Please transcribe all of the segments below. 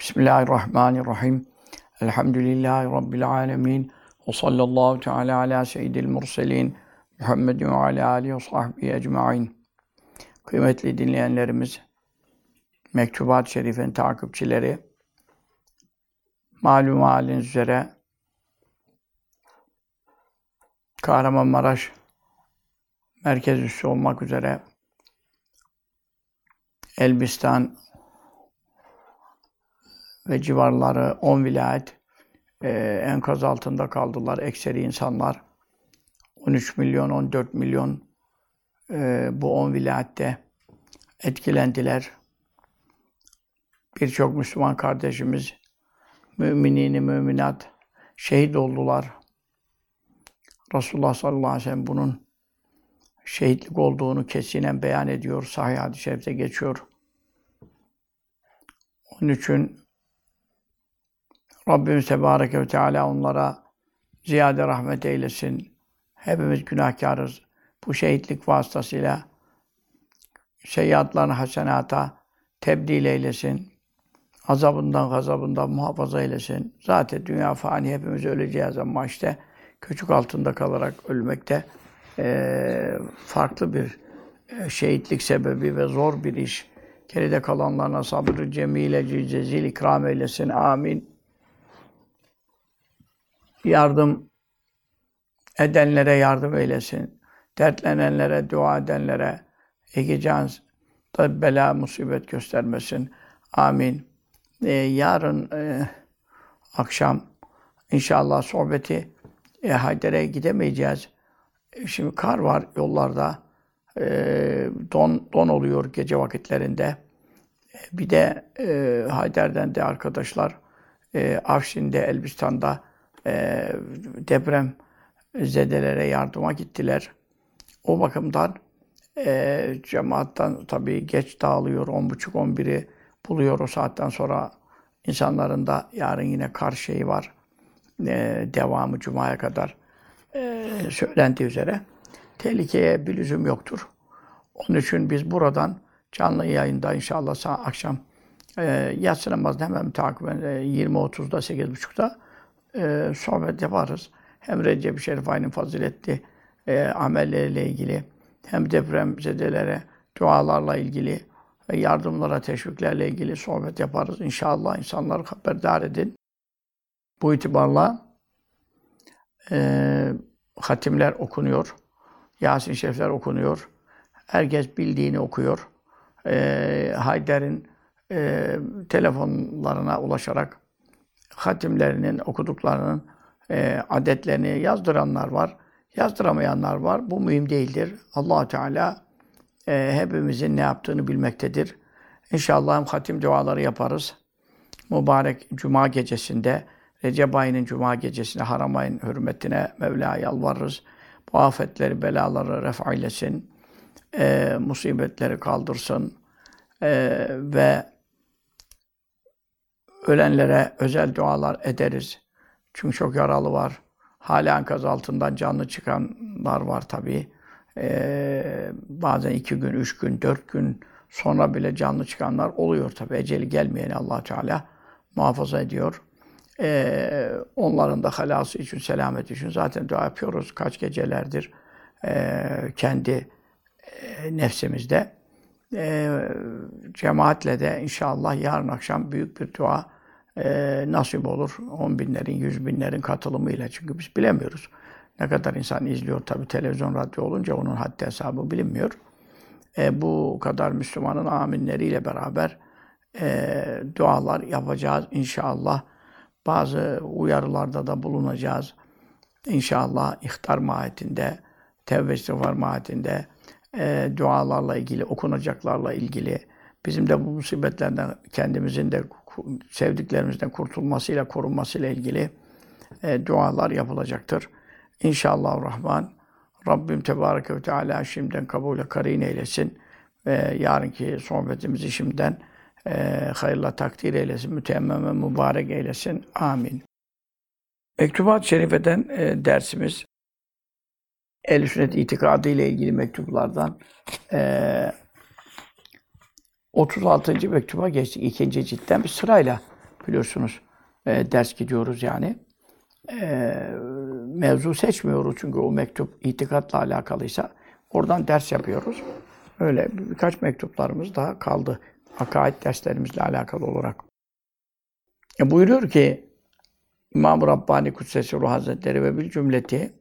Bismillahirrahmanirrahim. Elhamdülillahi Rabbil alemin. Ve sallallahu teala ala seyyidil murselin. Muhammedin ve ala alihi ve sahbihi ecma'in. Kıymetli dinleyenlerimiz, Mektubat-ı Şerif'in takipçileri, malum haliniz üzere Kahramanmaraş merkez üssü olmak üzere Elbistan ve civarları 10 vilayet e, enkaz altında kaldılar ekseri insanlar. 13 milyon, 14 milyon e, bu 10 vilayette etkilendiler. Birçok Müslüman kardeşimiz, müminini, müminat şehit oldular. Resulullah sallallahu aleyhi ve sellem bunun şehitlik olduğunu kesinen beyan ediyor. Sahih hadis-i şerifte geçiyor. Onun için Rabbimiz Tebareke ve Teala onlara ziyade rahmet eylesin. Hepimiz günahkarız. Bu şehitlik vasıtasıyla seyyiatlarını hasenata tebdil eylesin. Azabından, gazabından muhafaza eylesin. Zaten dünya fani hepimiz öleceğiz ama işte küçük altında kalarak ölmekte e, farklı bir e, şehitlik sebebi ve zor bir iş. Geride kalanlarına sabrı cemile cezil ikram eylesin. Amin yardım edenlere yardım eylesin. Dertlenenlere, dua edenlere iki can bela, musibet göstermesin. Amin. Ee, yarın e, akşam inşallah sohbeti e, Haydar'a gidemeyeceğiz. E, şimdi kar var yollarda. E, don, don oluyor gece vakitlerinde. E, bir de e, Haydar'dan de arkadaşlar e, Afşin'de, Elbistan'da e, deprem zedelere yardıma gittiler. O bakımdan e, cemaattan tabii geç dağılıyor. On buçuk, on biri buluyor o saatten sonra insanların da yarın yine kar şeyi var. E, devamı Cuma'ya kadar e, söylendiği üzere. Tehlikeye bir lüzum yoktur. Onun için biz buradan canlı yayında inşallah akşam e, yatsı namazını hemen takiben e, 20.30'da, 8.30'da e, sohbet yaparız. Hem Recep-i Şerif ayının faziletli e, amelleriyle ilgili, hem depremzedelere dualarla ilgili ve yardımlara, teşviklerle ilgili sohbet yaparız. İnşallah insanları haberdar edin. Bu itibarla e, hatimler okunuyor. Yasin Şerifler okunuyor. Herkes bildiğini okuyor. E, Hayder'in e, telefonlarına ulaşarak hatimlerinin, okuduklarının e, adetlerini yazdıranlar var. Yazdıramayanlar var. Bu mühim değildir. allah Teala e, hepimizin ne yaptığını bilmektedir. İnşallah hem hatim duaları yaparız. Mübarek Cuma gecesinde, Recep ayının Cuma gecesinde haram ayın hürmetine Mevla'ya yalvarırız. Bu afetleri, belaları ref eylesin. E, musibetleri kaldırsın. E, ve Ölenlere özel dualar ederiz. Çünkü çok yaralı var. Hala enkaz altından canlı çıkanlar var tabii. Ee, bazen iki gün, üç gün, dört gün sonra bile canlı çıkanlar oluyor tabii. Eceli gelmeyeni allah Teala muhafaza ediyor. Ee, onların da halası için, selamet için zaten dua yapıyoruz kaç gecelerdir e, kendi e, nefsimizde. E, cemaatle de inşallah yarın akşam büyük bir dua e, nasip olur. On binlerin, yüz binlerin katılımıyla. Çünkü biz bilemiyoruz. Ne kadar insan izliyor tabi televizyon, radyo olunca onun haddi hesabı bilinmiyor. E, bu kadar Müslümanın aminleriyle beraber e, dualar yapacağız inşallah. Bazı uyarılarda da bulunacağız. İnşallah ihtar mahiyetinde, tevbe istiğfar mahiyetinde e, dualarla ilgili, okunacaklarla ilgili, bizim de bu musibetlerden kendimizin de sevdiklerimizden kurtulmasıyla, korunmasıyla ilgili e, dualar yapılacaktır. İnşallah Rahman Rabbim Tebareke ve Teala şimdiden kabule karin eylesin ve yarınki sohbetimizi şimdiden e, hayırla takdir eylesin, mütemmeme mübarek eylesin. Amin. Mektubat-ı Şerife'den e, dersimiz el sünnet itikadı ile ilgili mektuplardan e, 36. mektuba geçtik. ikinci ciltten bir sırayla biliyorsunuz e, ders gidiyoruz yani. E, mevzu seçmiyoruz çünkü o mektup itikatla alakalıysa oradan ders yapıyoruz. Öyle birkaç mektuplarımız daha kaldı. Akaid derslerimizle alakalı olarak. E buyuruyor ki İmam-ı Rabbani Kudsesi Ruh Hazretleri ve bil cümleti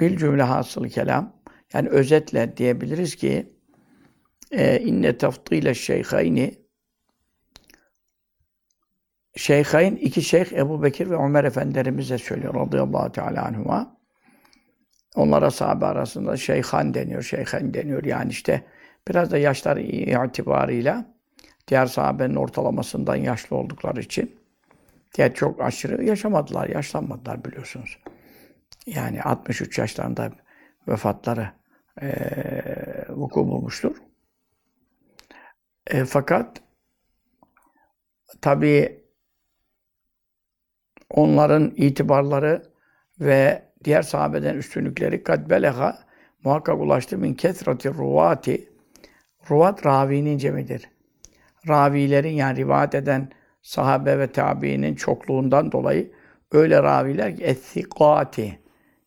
bil cümle hasılı kelam yani özetle diyebiliriz ki e, inne tafdile şeyhayni Şeyhayn iki şeyh Ebu Bekir ve Ömer efendilerimize söylüyor radıyallahu teala anhuma. Onlara sahabe arasında şeyhan deniyor, şeyhan deniyor. Yani işte biraz da yaşları itibarıyla diğer sahabenin ortalamasından yaşlı oldukları için diğer çok aşırı yaşamadılar, yaşlanmadılar biliyorsunuz. Yani 63 yaşlarında vefatları e, vuku bulmuştur. E, fakat tabii onların itibarları ve diğer sahabeden üstünlükleri kad beleha muhakkak ulaştı min kesrati ruvati ruvat ravinin cemidir. Ravilerin yani rivayet eden sahabe ve tabiinin çokluğundan dolayı öyle raviler ki es-sikati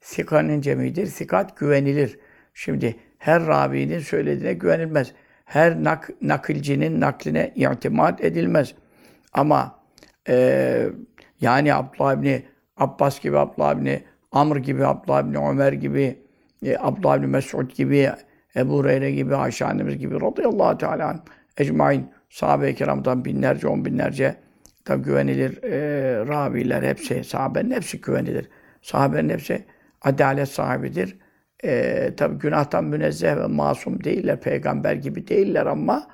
sikanın cemidir. Sikat güvenilir. Şimdi her ravinin söylediğine güvenilmez. Her nak, nakilcinin nakline itimat edilmez. Ama e, yani Abdullah ibn Abbas gibi, Abdullah ibn Amr gibi, Abdullah ibn Ömer gibi, e, Abdullah ibn Mesud gibi, Ebu Hureyre gibi, Ayşe annemiz gibi radıyallahu teala ecmain sahabe-i kiramdan binlerce, on binlerce tabi güvenilir e, raviler hepsi, sahabenin hepsi güvenilir. Sahabenin hepsi adalet sahibidir. E, tabi günahtan münezzeh ve masum değiller, peygamber gibi değiller ama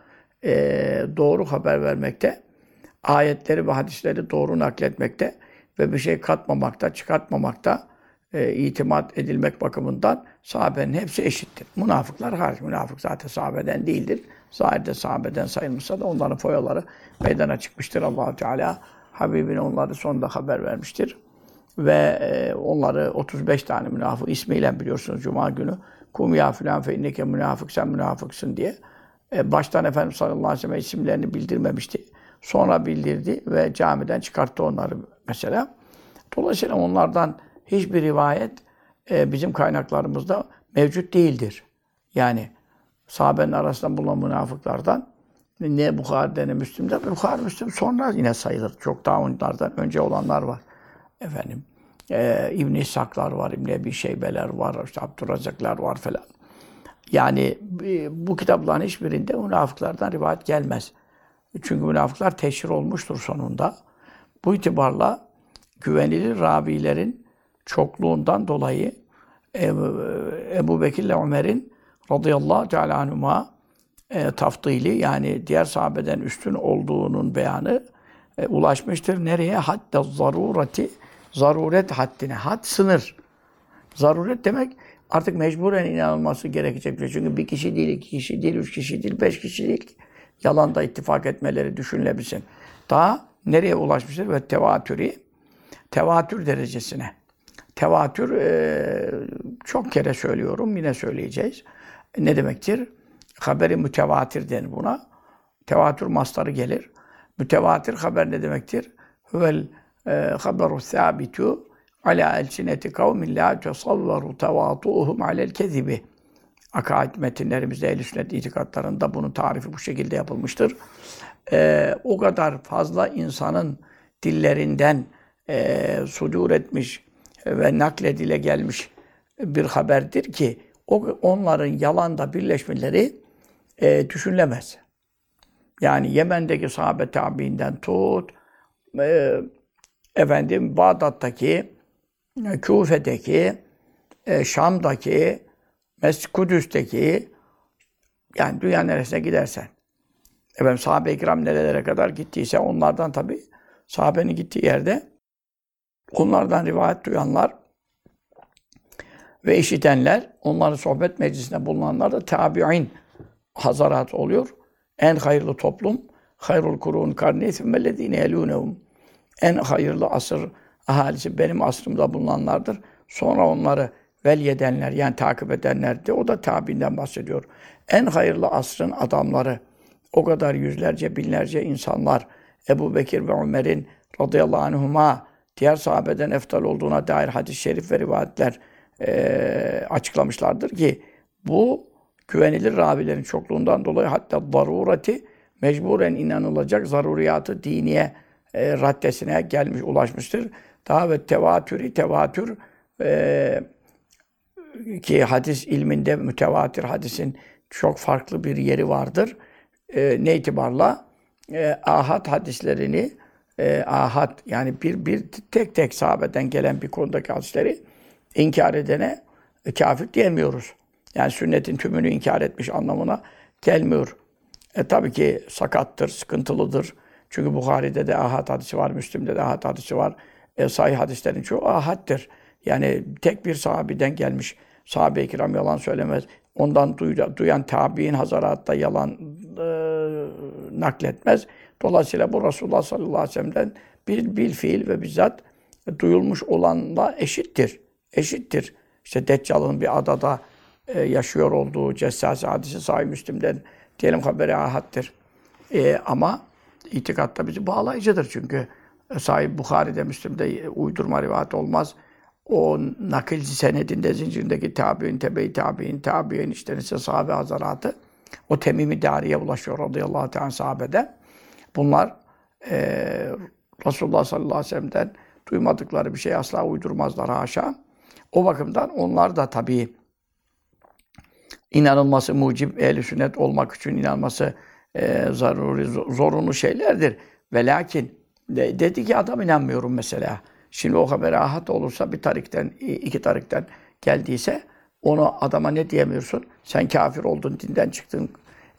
e, doğru haber vermekte ayetleri ve hadisleri doğru nakletmekte ve bir şey katmamakta, çıkartmamakta e, itimat edilmek bakımından sahabenin hepsi eşittir. Münafıklar hariç. Münafık zaten sahabeden değildir. Zahirde sahabeden sayılmışsa da onların foyaları meydana çıkmıştır. allah Teala Habibine onları sonunda haber vermiştir. Ve e, onları 35 tane münafık ismiyle biliyorsunuz Cuma günü. Kum ya filan fe inneke münafık sen münafıksın diye. E, baştan Efendimiz sallallahu aleyhi ve sellem isimlerini bildirmemişti. Sonra bildirdi ve camiden çıkarttı onları mesela. Dolayısıyla onlardan hiçbir rivayet e, bizim kaynaklarımızda mevcut değildir. Yani sahabenin arasında bulunan münafıklardan ne Bukhari'de ne Müslim'de. Bukhari, Müslim sonra yine sayılır. Çok daha onlardan önce olanlar var. Efendim, e, İbn-i İshaklar var, İbn-i Ebi Şeybeler var, işte Abdurrazaklar var falan. Yani e, bu kitapların hiçbirinde münafıklardan rivayet gelmez. Çünkü münafıklar teşhir olmuştur sonunda. Bu itibarla güvenilir ravilerin çokluğundan dolayı Ebu Bekir ile Ömer'in radıyallahu teala anhuma e, tafdili yani diğer sahabeden üstün olduğunun beyanı e, ulaşmıştır. Nereye? Hatta zarureti zaruret haddine. Had sınır. Zaruret demek artık mecburen inanılması gerekecek. Çünkü bir kişi değil, iki kişi değil, üç kişi değil, beş kişi değil yalanda ittifak etmeleri düşünülebilsin. Daha nereye ulaşmıştır? Ve tevatürü, tevatür derecesine. Tevatür, e, çok kere söylüyorum, yine söyleyeceğiz. Ne demektir? Haberi mütevatir denir buna. Tevatür mastarı gelir. Mütevatir haber ne demektir? Huvel e, haberu sabitu ala elsineti kavmin la tesavvaru tevatu'uhum alel kezibi akaid metinlerimizde, ehl sünnet itikatlarında bunun tarifi bu şekilde yapılmıştır. Ee, o kadar fazla insanın dillerinden e, sudur etmiş ve nakledile gelmiş bir haberdir ki o, onların yalanda birleşmeleri e, düşünülemez. Yani Yemen'deki sahabe tabiinden tut, e, efendim Bağdat'taki, Küfe'deki, e, Şam'daki, Mescid Kudüs'teki yani dünya neresine gidersen efendim sahabe-i kiram nerelere kadar gittiyse onlardan tabi sahabenin gittiği yerde onlardan rivayet duyanlar ve işitenler, onların sohbet meclisinde bulunanlar da tabi'in hazarat oluyor. En hayırlı toplum, hayrul kurun karni thummellezine yelûnehum. En hayırlı asır ahalisi benim asrımda bulunanlardır. Sonra onları velyedenler yani takip edenler de o da tabiinden bahsediyor. En hayırlı asrın adamları o kadar yüzlerce binlerce insanlar Ebu Bekir ve Ömer'in radıyallahu anhuma diğer sahabeden eftal olduğuna dair hadis-i şerif ve rivayetler e, açıklamışlardır ki bu güvenilir ravilerin çokluğundan dolayı hatta darurati mecburen inanılacak zaruriyatı diniye e, raddesine gelmiş, ulaşmıştır. Daha ve tevatürü, tevatür e, ki hadis ilminde mütevatir hadisin çok farklı bir yeri vardır. E, ne itibarla? E, ahad hadislerini e, ahad yani bir bir tek tek sahabeden gelen bir konudaki hadisleri inkar edene e, kafir diyemiyoruz. Yani sünnetin tümünü inkar etmiş anlamına gelmiyor. E tabii ki sakattır, sıkıntılıdır. Çünkü Bukhari'de de ahad hadisi var, Müslim'de de ahad hadisi var. E, sahih hadislerin çoğu ahaddir. Yani tek bir sahabeden gelmiş. Sahabe-i kiram yalan söylemez. Ondan duyan, duyan tabi'in hazaratta yalan e, nakletmez. Dolayısıyla bu Resulullah sallallahu aleyhi ve sellem'den bir bil fiil ve bizzat duyulmuş olanla eşittir. Eşittir. İşte Deccal'ın bir adada e, yaşıyor olduğu Cessasi hadisi Sahih Müslim'den diyelim haberi ahattır. E, ama itikatta bizi bağlayıcıdır çünkü Sahih Bukhari'de, Müslim'de uydurma rivayet olmaz. O nakil senedinde, zincirindeki tabi'in, tebe-i tabi'in, tabi'in işte ise sahabe hazaratı o temimi dariye ulaşıyor radıyallahu teala sahabede. Bunlar e, Resulullah sallallahu aleyhi ve sellem'den duymadıkları bir şey asla uydurmazlar haşa. O bakımdan onlar da tabii inanılması mucib, ehl sünnet olmak için inanması e, zaruri, zorunlu şeylerdir. Ve lakin de, dedi ki adam inanmıyorum mesela. Şimdi o haber ahat olursa bir tarikten, iki tarikten geldiyse onu adama ne diyemiyorsun? Sen kafir oldun, dinden çıktın,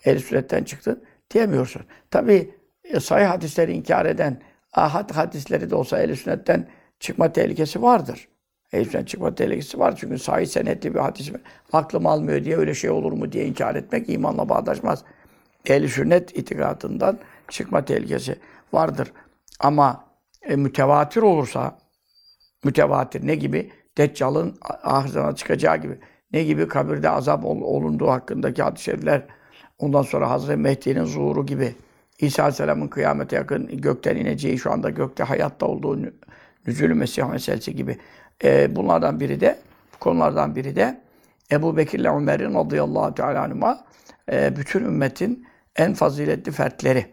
ehl sünnetten çıktın diyemiyorsun. Tabi e, sayı hadisleri inkar eden ahad hadisleri de olsa ehl sünnetten çıkma tehlikesi vardır. Ehl çıkma tehlikesi var çünkü sahih senetli bir hadis aklım almıyor diye öyle şey olur mu diye inkar etmek imanla bağdaşmaz. Ehl sünnet itikadından çıkma tehlikesi vardır. Ama e, mütevatir olursa mütevatir ne gibi? Deccal'ın ahirete çıkacağı gibi. Ne gibi? Kabirde azap ol, olunduğu hakkındaki şerifler. Ondan sonra Hazreti Mehdi'nin zuhuru gibi. İsa Aleyhisselam'ın kıyamete yakın gökten ineceği, şu anda gökte hayatta olduğu nüzülü Mesih meselesi gibi. E, bunlardan biri de, bu konulardan biri de Ebu Bekir ile Ömer'in radıyallahu teala anhuma e, bütün ümmetin en faziletli fertleri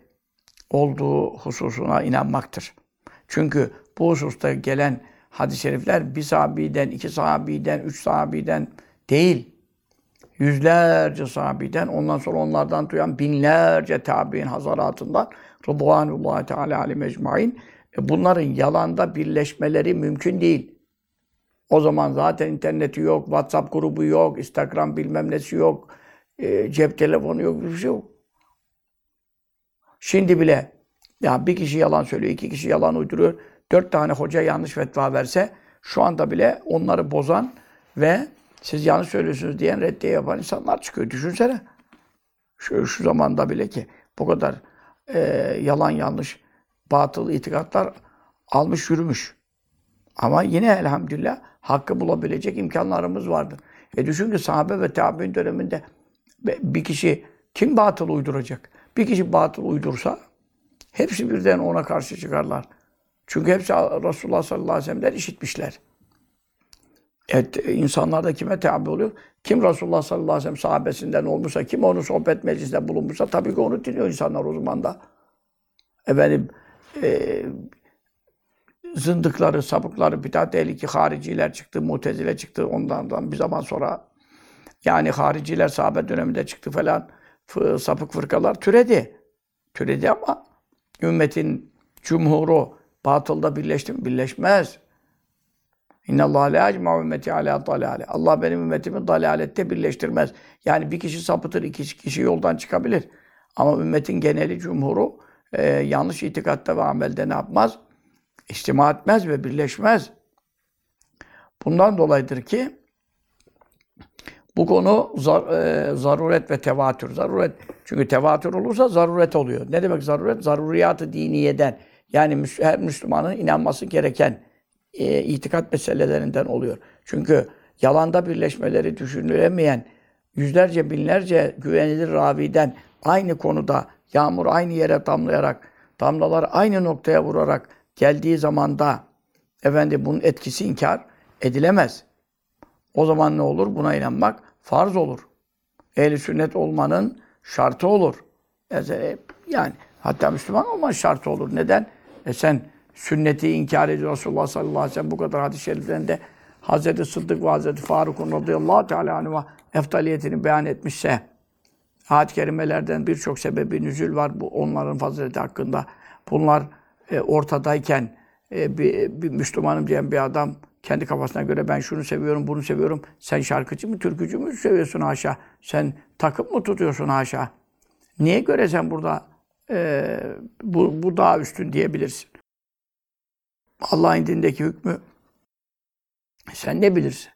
olduğu hususuna inanmaktır. Çünkü bu hususta gelen hadis-i şerifler bir sahabiden, iki sahabiden, üç sahabiden değil. Yüzlerce sahabiden, ondan sonra onlardan duyan binlerce tabi'in hazaratından Rıdvanullahi Teala alim ecmain. E bunların yalanda birleşmeleri mümkün değil. O zaman zaten interneti yok, WhatsApp grubu yok, Instagram bilmem nesi yok, e, cep telefonu yok, bir şey yok. Şimdi bile ya bir kişi yalan söylüyor, iki kişi yalan uyduruyor. Dört tane hoca yanlış fetva verse şu anda bile onları bozan ve siz yanlış söylüyorsunuz diyen reddiye yapan insanlar çıkıyor. Düşünsene. Şu, şu zamanda bile ki bu kadar e, yalan yanlış batıl itikatlar almış yürümüş. Ama yine elhamdülillah hakkı bulabilecek imkanlarımız vardır. E düşün ki sahabe ve tabi'in döneminde bir kişi kim batıl uyduracak? Bir kişi batıl uydursa hepsi birden ona karşı çıkarlar. Çünkü hepsi Resulullah sallallahu aleyhi ve sellem'den işitmişler. Evet, insanlar da kime tabi oluyor? Kim Resulullah sallallahu aleyhi ve sellem sahabesinden olmuşsa, kim onu sohbet meclisinde bulunmuşsa tabii ki onu dinliyor insanlar o zaman da. Efendim, e, zındıkları, sapıkları, bidat ehli hariciler çıktı, mutezile çıktı ondan bir zaman sonra. Yani hariciler sahabe döneminde çıktı falan. Sapık fırkalar türedi. Türedi ama ümmetin cumhuru batılda birleşti mi? Birleşmez. İnna Allah la ecma ümmeti ala dalale. Allah benim ümmetimi dalalette birleştirmez. Yani bir kişi sapıtır, iki kişi yoldan çıkabilir. Ama ümmetin geneli cumhuru e, yanlış itikatta ve amelde ne yapmaz? İçtima etmez ve birleşmez. Bundan dolayıdır ki bu konu zar, e, zaruret ve tevatür. Zaruret çünkü tevatür olursa zaruret oluyor. Ne demek zaruret? Zaruriyatı diniyeden yani her Müslümanın inanması gereken e, itikat meselelerinden oluyor. Çünkü yalanda birleşmeleri düşünülemeyen yüzlerce binlerce güvenilir raviden aynı konuda yağmur aynı yere damlayarak damlalar aynı noktaya vurarak geldiği zamanda efendi bunun etkisi inkar edilemez. O zaman ne olur? Buna inanmak farz olur. Ehli sünnet olmanın şartı olur. Yani hatta Müslüman olman şartı olur. Neden? E sen sünneti inkar ediyor Resulullah sallallahu aleyhi ve sellem bu kadar hadis-i şeriflerinde Hazreti Sıddık ve Hazreti Faruk'un radıyallahu teala anhuma eftaliyetini beyan etmişse ayet-i kerimelerden birçok sebebi nüzül var bu onların fazileti hakkında. Bunlar e, ortadayken e, bir, bir Müslümanım diyen bir adam kendi kafasına göre ben şunu seviyorum, bunu seviyorum. Sen şarkıcı mı, türkücü mü seviyorsun haşa? Sen takıp mı tutuyorsun haşa? Niye göre sen burada e, bu, bu daha üstün diyebilirsin? Allah'ın dindeki hükmü sen ne bilirsin?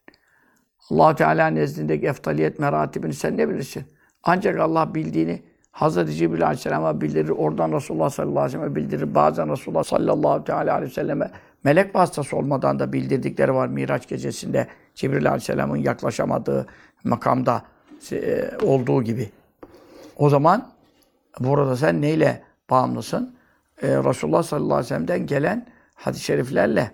allah Teala nezdindeki eftaliyet meratibini sen ne bilirsin? Ancak Allah bildiğini Hazreti Cibril Aleyhisselam'a bildirir. Oradan Resulullah sallallahu aleyhi ve sellem'e bildirir. Bazen Resulullah sallallahu aleyhi ve selleme melek vasıtası olmadan da bildirdikleri var Miraç gecesinde. Cibril Aleyhisselam'ın yaklaşamadığı makamda e, olduğu gibi. O zaman burada sen neyle bağımlısın? Ee, Resulullah sallallahu aleyhi ve sellem'den gelen hadis-i şeriflerle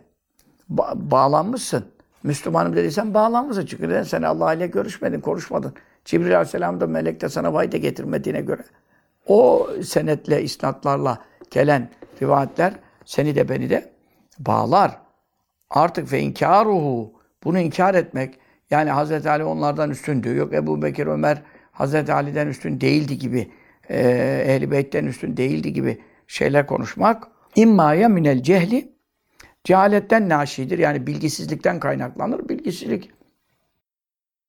ba- bağlanmışsın. Müslümanım dediysen bağlanmışsın. Çünkü neden? Sen Allah ile görüşmedin, konuşmadın. Cibril Aleyhisselam da melek de sana vahiy de getirmediğine göre. O senetle, isnatlarla gelen rivayetler seni de beni de bağlar. Artık ve inkaruhu bunu inkar etmek yani Hazreti Ali onlardan üstündü. Yok Ebu Bekir Ömer Hazreti Ali'den üstün değildi gibi e, Ehl-i Beyt'ten üstün değildi gibi şeyler konuşmak immaya minel cehli cehaletten naşidir. Yani bilgisizlikten kaynaklanır. Bilgisizlik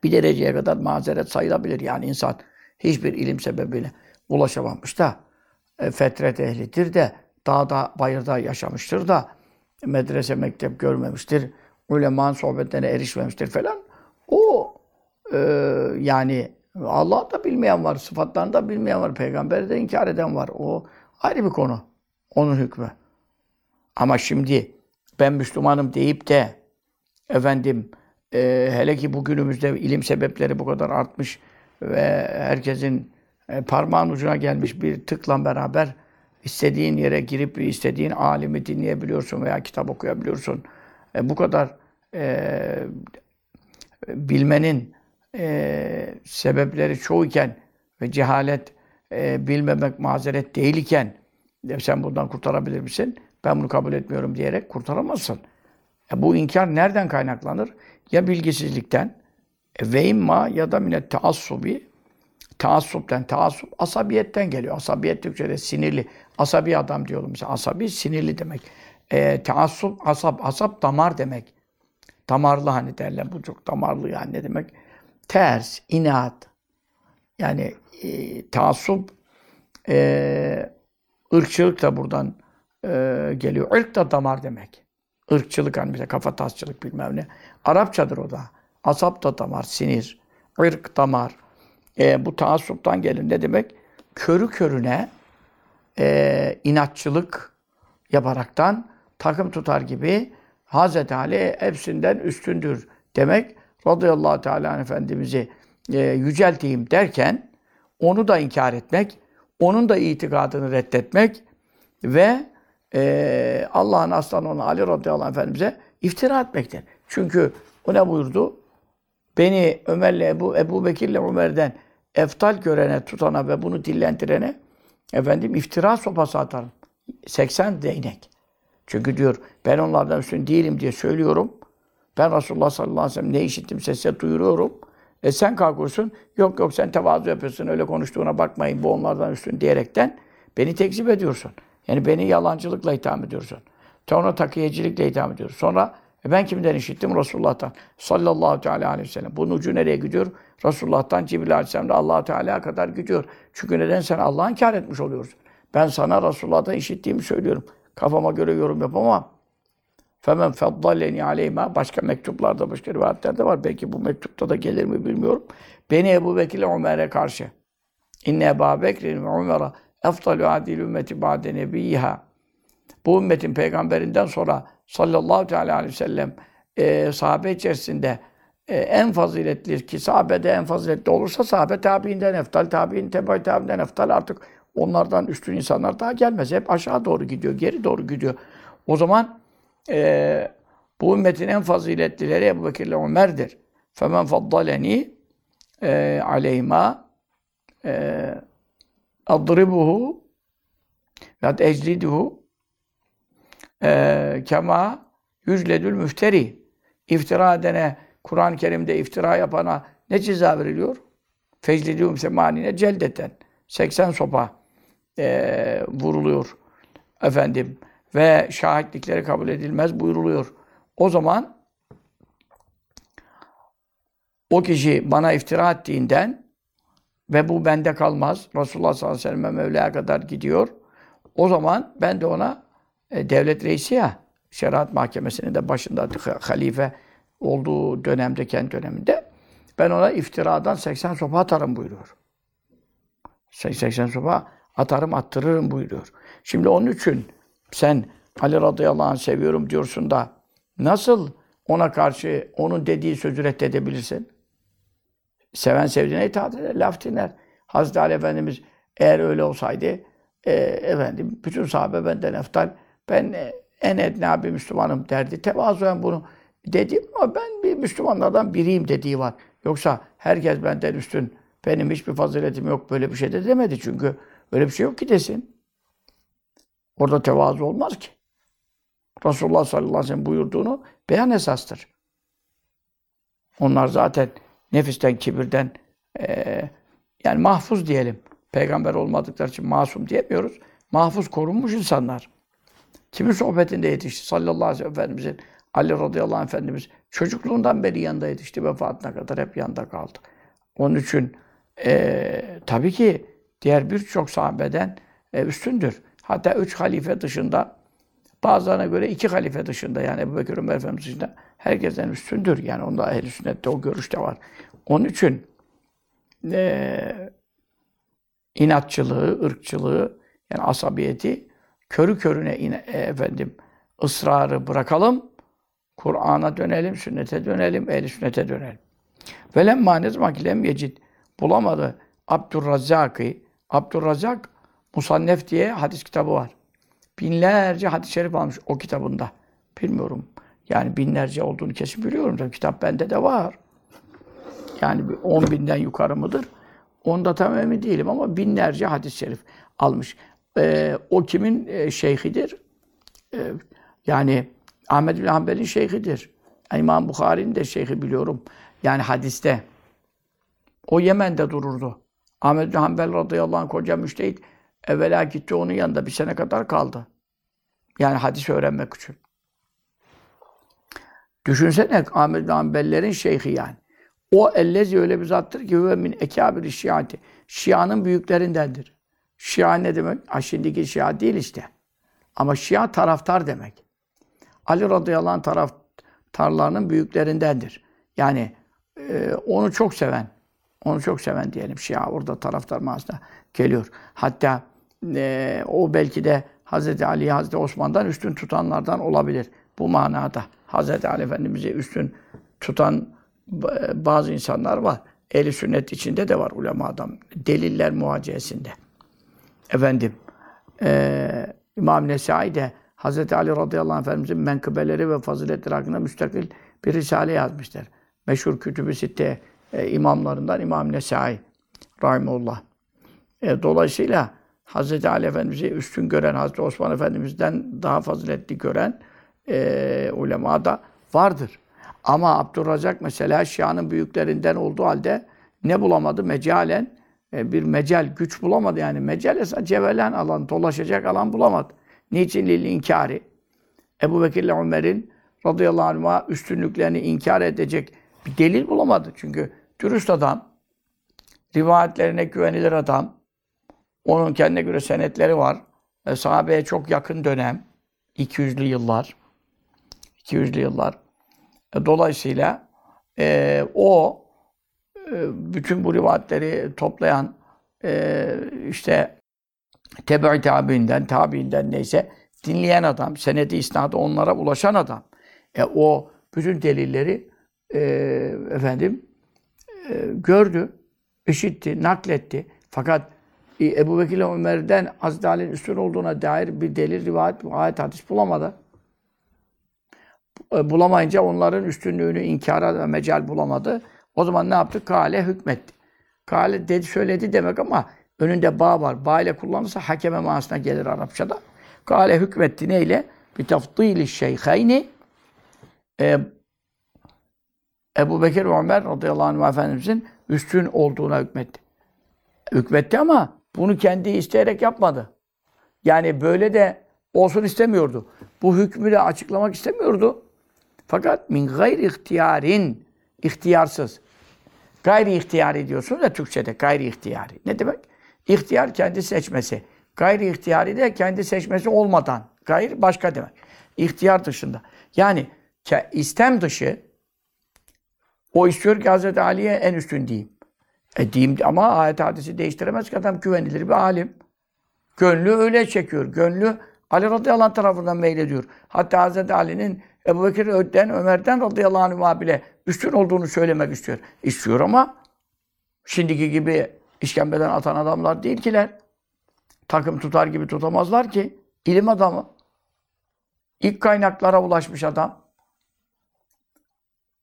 bir dereceye kadar mazeret sayılabilir. Yani insan hiçbir ilim sebebiyle ulaşamamış da e, fetret ehlidir de dağda, bayırda yaşamıştır da medrese, mektep görmemiştir. Ulemanın sohbetlerine erişmemiştir falan. O e, yani Allah da bilmeyen var, sıfatlarını da bilmeyen var, peygamberi de inkar eden var. O ayrı bir konu. Onun hükmü. Ama şimdi ben Müslümanım deyip de efendim e, hele ki bugünümüzde ilim sebepleri bu kadar artmış ve herkesin e, parmağın ucuna gelmiş bir tıkla beraber istediğin yere girip istediğin alimi dinleyebiliyorsun veya kitap okuyabiliyorsun. E, bu kadar e, bilmenin e, sebepleri çoğuyken ve cehalet e, bilmemek mazeret değil iken e, sen bundan kurtarabilir misin? Ben bunu kabul etmiyorum diyerek kurtaramazsın. E, bu inkar nereden kaynaklanır? Ya bilgisizlikten e, ve imma ya da minet taassubi taassupten, taassup asabiyetten geliyor. Asabiyet Türkçe'de sinirli. Asabi adam diyorum mesela. Asabi sinirli demek. E, taassup, asap, asap damar demek. Damarlı hani derler. Bu çok damarlı yani ne demek? Ters, inat. Yani e, taassup e, ırkçılık da buradan e, geliyor. Irk da damar demek. Irkçılık hani bize kafa tasçılık bilmem ne. Arapçadır o da. Asap da damar, sinir. Irk, damar. E, bu taassuptan gelir. Ne demek? Körü körüne e, inatçılık yaparaktan takım tutar gibi Hazreti Ali hepsinden üstündür demek. Radıyallahu Teala Efendimiz'i e, yücelteyim derken onu da inkar etmek, onun da itikadını reddetmek ve e, Allah'ın aslanı olan Ali radıyallahu anh efendimize iftira etmektir. Çünkü o ne buyurdu? Beni Ömer'le Ebu, Ebu Bekir'le Ömer'den eftal görene, tutana ve bunu dillendirene efendim iftira sopası atarım. 80 değnek. Çünkü diyor ben onlardan üstün değilim diye söylüyorum. Ben Resulullah sallallahu aleyhi ve sellem ne işittim sesle duyuruyorum. E sen kalkıyorsun. Yok yok sen tevazu yapıyorsun. Öyle konuştuğuna bakmayın. Bu onlardan üstün diyerekten beni tekzip ediyorsun. Yani beni yalancılıkla itham ediyorsun. Sonra takiyecilikle itham ediyorsun. Sonra e ben kimden işittim? Resulullah'tan. Sallallahu teala aleyhi ve sellem. Bunun ucu nereye gidiyor? Resulullah'tan Cibril aleyhisselam allah Teala'ya kadar gidiyor. Çünkü neden? Sen Allah'ı inkar etmiş oluyorsun. Ben sana Resulullah'tan işittiğimi söylüyorum. Kafama göre yorum yapamam. Femen feddalleni aleyhima. Başka mektuplarda, başka rivayetlerde var. Belki bu mektupta da gelir mi bilmiyorum. Beni Ebu Bekir ile Ömer'e karşı. İnne Ebu Bekir'in ve Ömer'e eftalü adil ümmeti ba'de Bu ümmetin peygamberinden sonra sallallahu teala aleyhi ve sellem e, sahabe içerisinde e, en faziletli ki sahabede en faziletli olursa sahabe tabiinden eftal, tabiin tebay tabiinden eftal artık onlardan üstün insanlar daha gelmez. Hep aşağı doğru gidiyor, geri doğru gidiyor. O zaman e, bu ümmetin en faziletlileri Ebu Bekir ile Ömer'dir. فَمَنْ فَضَّلَنِي e, aleyhima e, adribuhu ve ecliduhu e, kema yücledül müfteri. İftira edene, Kur'an-ı Kerim'de iftira yapana ne ceza veriliyor? Feclidûm semanine celdeten. 80 sopa e, vuruluyor. Efendim. Ve şahitlikleri kabul edilmez buyuruluyor. O zaman o kişi bana iftira ettiğinden ve bu bende kalmaz. Resulullah sallallahu aleyhi ve sellem Mevla'ya kadar gidiyor. O zaman ben de ona e, devlet reisi ya, şeriat mahkemesinin de başında halife olduğu dönemde, kendi döneminde ben ona iftiradan 80 sopa atarım buyuruyor. 80 sopa atarım, attırırım buyuruyor. Şimdi onun için sen Ali radıyallahu anh seviyorum diyorsun da nasıl ona karşı onun dediği sözü reddedebilirsin? Seven sevdiğine itaat eder, laf dinler. Hazreti Ali Efendimiz eğer öyle olsaydı e, efendim bütün sahabe benden eftal ben e, en edna bir Müslümanım derdi. Tevazuyen bunu dedim ama ben bir Müslümanlardan biriyim dediği var. Yoksa herkes benden üstün, benim hiçbir faziletim yok böyle bir şey de demedi çünkü öyle bir şey yok ki desin. Orada tevazu olmaz ki. Resulullah sallallahu aleyhi ve sellem buyurduğunu beyan esastır. Onlar zaten nefisten, kibirden e, yani mahfuz diyelim. Peygamber olmadıkları için masum diyemiyoruz. Mahfuz korunmuş insanlar. Kimin sohbetinde yetişti? Sallallahu aleyhi ve Efendimizin Ali radıyallahu anh Efendimiz çocukluğundan beri yanında yetişti. Vefatına kadar hep yanında kaldı. Onun için e, tabii ki diğer birçok sahabeden e, üstündür. Hatta üç halife dışında bazılarına göre iki halife dışında yani Ebu Bekir Ömer Efendimiz dışında herkesten üstündür. Yani onda ehl sünnette o görüşte var. Onun için e, inatçılığı, ırkçılığı yani asabiyeti körü körüne ine, e, efendim ısrarı bırakalım. Kur'an'a dönelim, sünnete dönelim, ehl sünnete dönelim. Ve lemma ne zaman yecid bulamadı Abdurrazzak'ı Abdurrazzak Musannef diye hadis kitabı var. Binlerce hadis-i şerif almış o kitabında. Bilmiyorum. Yani binlerce olduğunu kesin biliyorum. Tabii kitap bende de var. Yani bir on binden yukarı mıdır? Onda tam emin değilim ama binlerce hadis-i şerif almış. Ee, o kimin e, şeyhidir? Ee, yani Ahmed bin Hanbel'in şeyhidir. İmam Bukhari'nin de şeyhi biliyorum. Yani hadiste. O Yemen'de dururdu. Ahmed bin Hanbel radıyallahu anh koca müştehit evvela gitti onun yanında bir sene kadar kaldı. Yani hadis öğrenmek için. Düşünsene Ahmed bin Hanbellerin şeyhi yani. O ellezi öyle bir zattır ki ve min ekabir şiati. Şia'nın büyüklerindendir. Şia ne demek? Ha şimdiki Şia değil işte. Ama Şia taraftar demek. Ali radıyallahu anh taraftarlarının büyüklerindendir. Yani e, onu çok seven, onu çok seven diyelim Şia orada taraftar manasında geliyor. Hatta e, o belki de Hazreti Ali, Hazreti Osman'dan üstün tutanlardan olabilir. Bu manada Hazreti Ali Efendimiz'i üstün tutan bazı insanlar var. Ehli sünnet içinde de var ulemadan. Deliller muhacesinde. Efendim, e, İmam Nesai de Hz. Ali radıyallahu anh Efendimizin menkıbeleri ve faziletleri hakkında müstakil bir risale yazmışlar. Meşhur Kütüb-i Sitte e, imamlarından İmam Nesai rahimullah. E, dolayısıyla Hz. Ali Efendimiz'i üstün gören, Hz. Osman Efendimiz'den daha faziletli gören e, ulema da vardır. Ama Abdurrazak mesela Şia'nın büyüklerinden olduğu halde ne bulamadı? Mecalen bir mecal, güç bulamadı yani. Mecal ise cevelen alan, dolaşacak alan bulamadı. Niçin lil inkari? Ebu Bekir ile Ömer'in radıyallahu anh'a üstünlüklerini inkar edecek bir delil bulamadı. Çünkü dürüst adam, rivayetlerine güvenilir adam, onun kendine göre senetleri var. E, sahabeye çok yakın dönem, 200'lü yıllar, 200'lü yıllar. E, dolayısıyla e, o e, bütün bu rivayetleri toplayan e, işte tebe tabiinden, tabiinden neyse dinleyen adam, senedi isnadı onlara ulaşan adam. E, o bütün delilleri e, efendim e, gördü, işitti, nakletti. Fakat e, Ebu Bekir Ömer'den Hazreti Ali'nin üstün olduğuna dair bir delil, rivayet, ayet, hadis bulamadı. E, Bulamayınca onların üstünlüğünü inkara da mecal bulamadı. O zaman ne yaptı? Kale hükmetti. Kale dedi, söyledi demek ama önünde ba var. Ba ile kullanırsa hakeme manasına gelir Arapçada. Kale hükmetti neyle? Bir tafdili şeyheyni e, Ebu Bekir ve Ömer radıyallahu anh Efendimizin üstün olduğuna hükmetti. Hükmetti ama bunu kendi isteyerek yapmadı. Yani böyle de olsun istemiyordu. Bu hükmü de açıklamak istemiyordu. Fakat min gayri ihtiyarin, ihtiyarsız. Gayri ihtiyari diyorsun da Türkçe'de gayri ihtiyari. Ne demek? İhtiyar kendi seçmesi. Gayri ihtiyari de kendi seçmesi olmadan. Gayri başka demek. İhtiyar dışında. Yani istem dışı o istiyor ki Hazreti Ali'ye en üstün diyeyim. E diyeyim ama ayet hadisi değiştiremez ki adam güvenilir bir alim. Gönlü öyle çekiyor. Gönlü Ali radıyallahu anh tarafından meylediyor. Hatta Hazreti Ali'nin Ebu Bekir'den, Ömer'den radıyallahu anh bile üstün olduğunu söylemek istiyor. İstiyor ama şimdiki gibi işkembeden atan adamlar değil kiler. Takım tutar gibi tutamazlar ki. İlim adamı. İlk kaynaklara ulaşmış adam.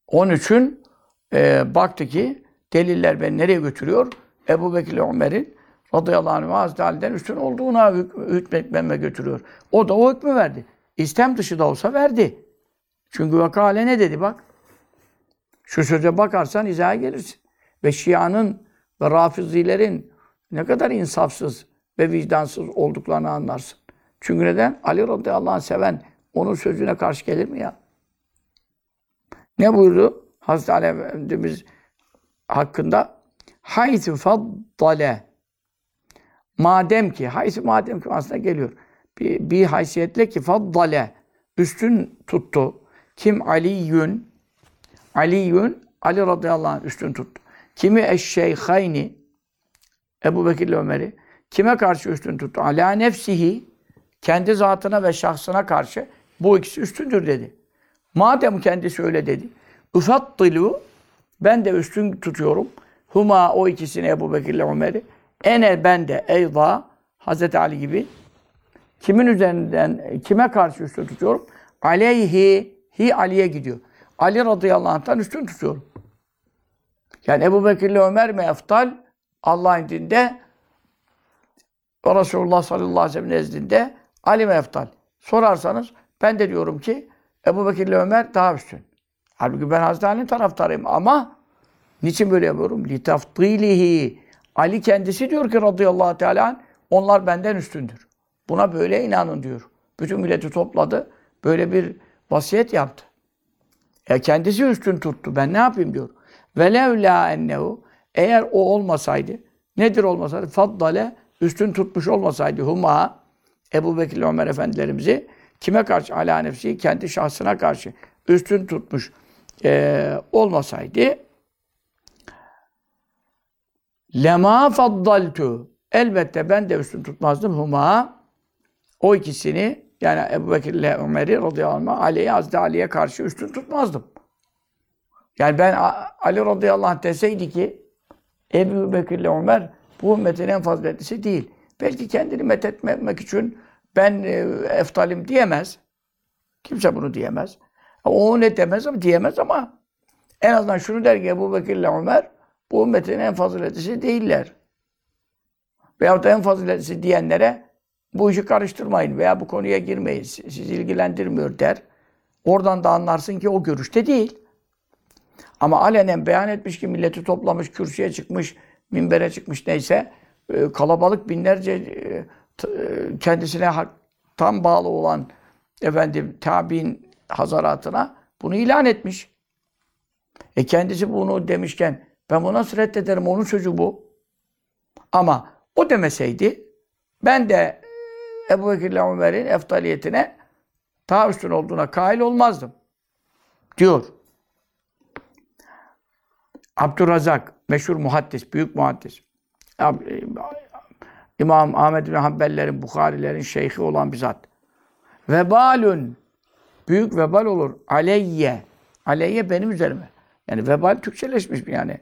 Onun için e, baktı ki deliller beni nereye götürüyor? Ebu Bekir Ömer'in radıyallahu anh Hazreti Ali'den üstün olduğuna hük- hükmetmeme götürüyor. O da o hükmü verdi. İstem dışı da olsa verdi. Çünkü vakale ne dedi bak. Şu söze bakarsan izaha gelirsin. Ve Şia'nın ve Rafizilerin ne kadar insafsız ve vicdansız olduklarını anlarsın. Çünkü neden? Ali radıyallahu anh seven onun sözüne karşı gelir mi ya? Ne buyurdu? Hazreti Ali Efendimiz hakkında haythu faddale madem ki haythu madem ki aslında geliyor. Bir, bir haysiyetle ki faddale üstün tuttu. Kim Aliyün Aliyün Ali radıyallahu anh üstün tuttu. Kimi eşşeyhayni Ebu Bekir ile Ömer'i kime karşı üstün tuttu? Ala nefsihi kendi zatına ve şahsına karşı bu ikisi üstündür dedi. Madem kendisi öyle dedi. Ufattilu ben de üstün tutuyorum. Huma o ikisini Ebu Bekir ile Ömer'i. Ene ben de eyza Hazreti Ali gibi. Kimin üzerinden, kime karşı üstün tutuyorum? Aleyhi, hi Ali'ye gidiyor. Ali radıyallahu anh'tan üstün tutuyorum. Yani Ebu Bekir ile Ömer mi eftal? Allah'ın dinde ve Resulullah sallallahu aleyhi ve sellem nezdinde Ali mi eftal? Sorarsanız ben de diyorum ki Ebu Bekir ile Ömer daha üstün. Halbuki ben Hazreti Ali'nin taraftarıyım ama niçin böyle yapıyorum? لِتَفْضِيلِهِ Ali kendisi diyor ki radıyallahu teala anh, onlar benden üstündür. Buna böyle inanın diyor. Bütün milleti topladı. Böyle bir vasiyet yaptı. Ya kendisi üstün tuttu. Ben ne yapayım diyor. Velevla ennehu eğer o olmasaydı nedir olmasaydı? Faddale üstün tutmuş olmasaydı huma Ebu Bekir Ömer efendilerimizi kime karşı? Ala nefsi kendi şahsına karşı üstün tutmuş eee, olmasaydı lema faddaltu elbette ben de üstün tutmazdım huma o ikisini yani Ebu Bekir ile Ömer'i radıyallahu anh Ali'ye Hazreti Ali'ye karşı üstün tutmazdım. Yani ben Ali radıyallahu anh deseydi ki Ebu Bekir ile Ömer bu ümmetin en faziletlisi değil. Belki kendini methetmemek için ben e, eftalim diyemez. Kimse bunu diyemez. O ne demez ama diyemez ama en azından şunu der ki Ebu Bekir ile Ömer bu ümmetin en faziletlisi değiller. Veyahut da en faziletlisi diyenlere bu işi karıştırmayın veya bu konuya girmeyin. Sizi ilgilendirmiyor der. Oradan da anlarsın ki o görüşte değil. Ama alenen beyan etmiş ki milleti toplamış, kürsüye çıkmış, minbere çıkmış neyse e, kalabalık binlerce e, e, kendisine tam bağlı olan efendim tabi'in hazaratına bunu ilan etmiş. E kendisi bunu demişken ben bunu nasıl reddederim? Onun sözü bu. Ama o demeseydi ben de Ebu Bekir ile Ömer'in eftaliyetine daha üstün olduğuna kail olmazdım. Diyor. Abdurrazak, meşhur muhaddis, büyük muhaddis. Ab- İmam Ahmed bin Hanbellerin, Bukharilerin şeyhi olan bir zat. Vebalün, büyük vebal olur. Aleyye, aleyye benim üzerime. Yani vebal Türkçeleşmiş bir yani.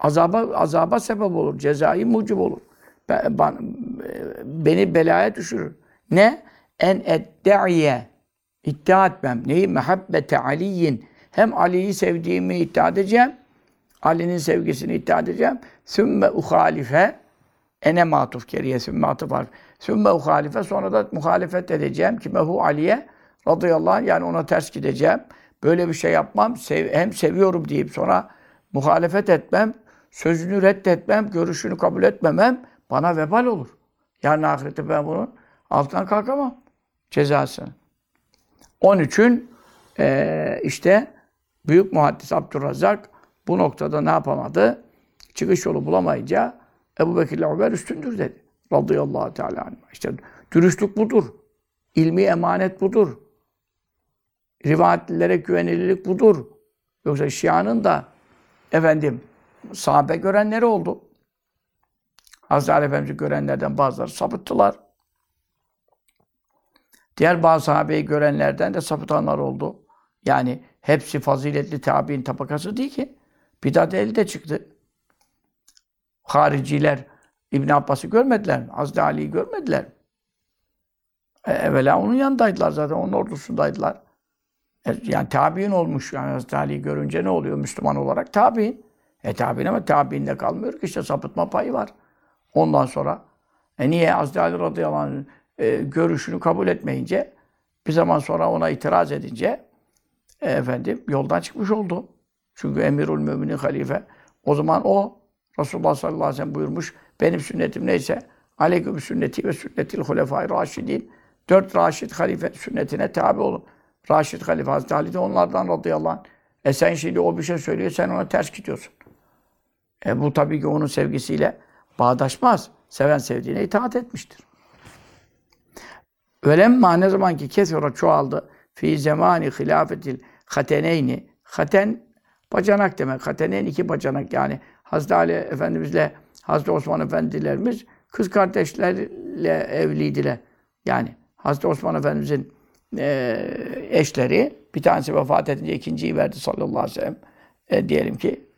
Azaba, azaba sebep olur, cezai mucib olur. Ben- ben- beni belaya düşürür. Ne? En edde'iye iddia etmem. Neyi? Mehabbete Aliyin. Hem Ali'yi sevdiğimi iddia edeceğim. Ali'nin sevgisini iddia edeceğim. Sümme uhalife ene matuf geriye sümme atıf var. Sümme uhalife sonra da muhalefet edeceğim. Kime hu Ali'ye radıyallahu anh yani ona ters gideceğim. Böyle bir şey yapmam. Sev, hem seviyorum deyip sonra muhalefet etmem. Sözünü reddetmem. Görüşünü kabul etmemem. Bana vebal olur. Yarın ahirette ben bunun altından kalkamam. Cezasını. Onun için eee, işte büyük muhaddis Abdurrazak bu noktada ne yapamadı? Çıkış yolu bulamayınca Ebu Bekir ile Ömer üstündür dedi. Radıyallahu teala anh. İşte dürüstlük budur. İlmi emanet budur. Rivayetlere güvenilirlik budur. Yoksa Şia'nın da efendim sahabe görenleri oldu. Hazreti Ali Efendimiz'i görenlerden bazıları sapıttılar. Diğer bazı sahabeyi görenlerden de sapıtanlar oldu. Yani hepsi faziletli tabi'in tabakası değil ki. Bidat elde çıktı. Hariciler İbn Abbas'ı görmediler mi? Hazreti Ali'yi görmediler mi? E, evvela onun yanındaydılar zaten, onun ordusundaydılar. E, yani tabi'in olmuş. Yani Hazreti Ali'yi görünce ne oluyor Müslüman olarak? Tabi'in. E tabi'in ama tabi'inde kalmıyor ki işte sapıtma payı var. Ondan sonra e niye Hazreti Ali radıyallahu anh e, görüşünü kabul etmeyince bir zaman sonra ona itiraz edince e, efendim yoldan çıkmış oldu. Çünkü emirül müminin halife. O zaman o Resulullah sallallahu aleyhi ve sellem buyurmuş. Benim sünnetim neyse aleyküm sünneti ve sünnetil hulefai raşidin. Dört raşid halife sünnetine tabi olun. Raşid halife Hazreti Ali de onlardan radıyallahu anh. E sen şimdi o bir şey söylüyor, sen ona ters gidiyorsun. E bu tabii ki onun sevgisiyle bağdaşmaz. Seven sevdiğine itaat etmiştir. Ölemma ne zaman ki kesura çoğaldı fi zemani hilafetil hateneyni haten bacanak demek. Hateneyn iki bacanak yani Hazreti Ali Efendimizle Hazreti Osman Efendilerimiz kız kardeşlerle evliydiler. Yani Hazreti Osman Efendimizin e, eşleri bir tanesi vefat edince ikinciyi verdi sallallahu aleyhi ve sellem. E, diyelim ki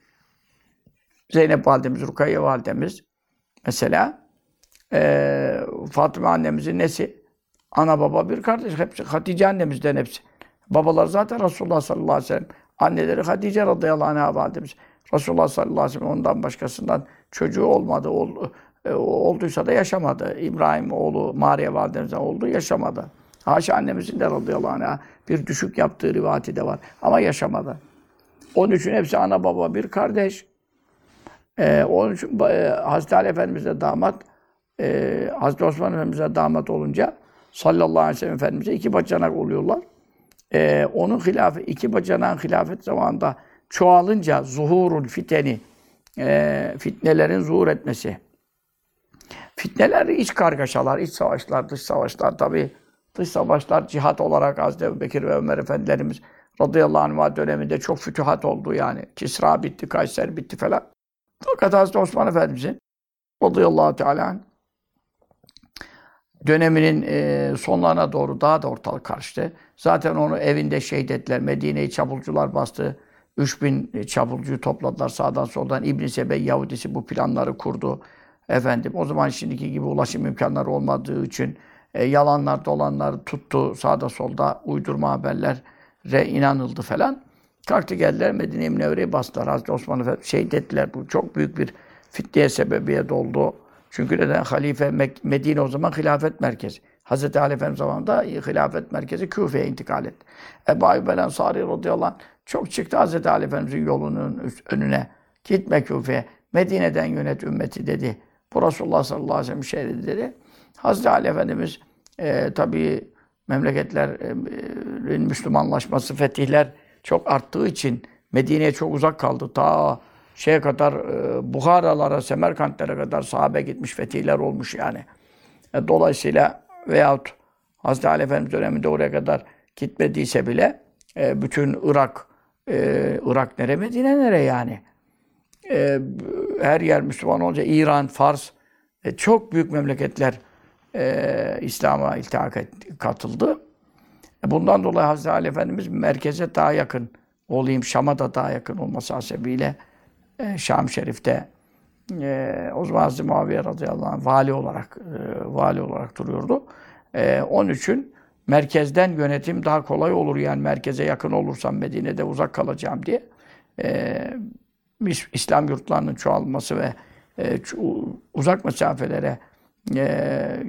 Zeynep validemiz, Rukayye validemiz mesela e, Fatıma annemizin nesi? Ana baba bir kardeş. Hepsi Hatice annemizden hepsi. Babalar zaten Resulullah sallallahu aleyhi ve sellem. Anneleri Hatice radıyallahu anh'a validemiz. Resulullah sallallahu aleyhi ve sellem ondan başkasından çocuğu olmadı. Oldu, e, olduysa da yaşamadı. İbrahim oğlu Mariye validemizden oldu, yaşamadı. Haşa annemizin de radıyallahu anh'a bir düşük yaptığı rivayeti de var. Ama yaşamadı. Onun için hepsi ana baba bir kardeş. Ee, onun için e, Hazreti Ali Efendimiz'e damat, e, Hazreti Osman Efendimiz'e damat olunca sallallahu aleyhi ve sellem Efendimiz'e iki bacanak oluyorlar. Ee, onun hilafı, iki bacanağın hilafet zamanında çoğalınca zuhurul fiteni, e, fitnelerin zuhur etmesi. Fitneler iç kargaşalar, iç savaşlar, dış savaşlar tabi. Dış savaşlar cihat olarak Hazreti Bekir ve Ömer Efendilerimiz radıyallahu anh döneminde çok fütühat oldu yani. Kisra bitti, Kayser bitti falan. Fakat Hazreti Osman Efendimizin radıyallahu teala döneminin e, sonlarına doğru daha da ortalık karıştı. Zaten onu evinde şehit ettiler. Medine'yi çapulcular bastı. 3000 çapulcuyu topladılar sağdan soldan. İbn Sebey Yahudisi bu planları kurdu. Efendim o zaman şimdiki gibi ulaşım imkanları olmadığı için e, yalanlar dolanlar tuttu sağda solda uydurma haberlere inanıldı falan. Kalktı geldiler Medine-i Münevvere'yi bastılar. Hazreti Osman Efendi şehit ettiler. Bu çok büyük bir fitneye sebebiyet oldu. Çünkü neden? Halife Medine o zaman hilafet merkezi. Hazreti Ali Efendimiz zamanında hilafet merkezi Küfe'ye intikal etti. Ebu Ayyub el Ensari radıyallahu anh çok çıktı Hazreti Ali Efendimizin yolunun önüne. Gitme Küfe'ye. Medine'den yönet ümmeti dedi. Bu Resulullah sallallahu aleyhi ve sellem şehri dedi. Hazreti Ali Efendimiz e, tabii memleketlerin Müslümanlaşması, fetihler çok arttığı için Medine'ye çok uzak kaldı. Ta şeye kadar e, Buharalara, Semerkantlere kadar sahabe gitmiş, fetihler olmuş yani. E, dolayısıyla veyahut Hazreti Ali Efendimiz döneminde oraya kadar gitmediyse bile e, bütün Irak, Irak nere, Medine nere yani? Her yer Müslüman olunca İran, Fars, çok büyük memleketler İslam'a iltihak katıldı. E, Bundan dolayı Hazreti Ali Efendimiz merkeze daha yakın olayım, Şam'a da daha yakın olması hasebiyle e, Şam Şerif'te e, o zaman Hazreti Muaviye radıyallahu anh vali olarak e, vali olarak duruyordu. E, onun için merkezden yönetim daha kolay olur yani merkeze yakın olursam Medine'de uzak kalacağım diye. E, İslam yurtlarının çoğalması ve e, uzak mesafelere e,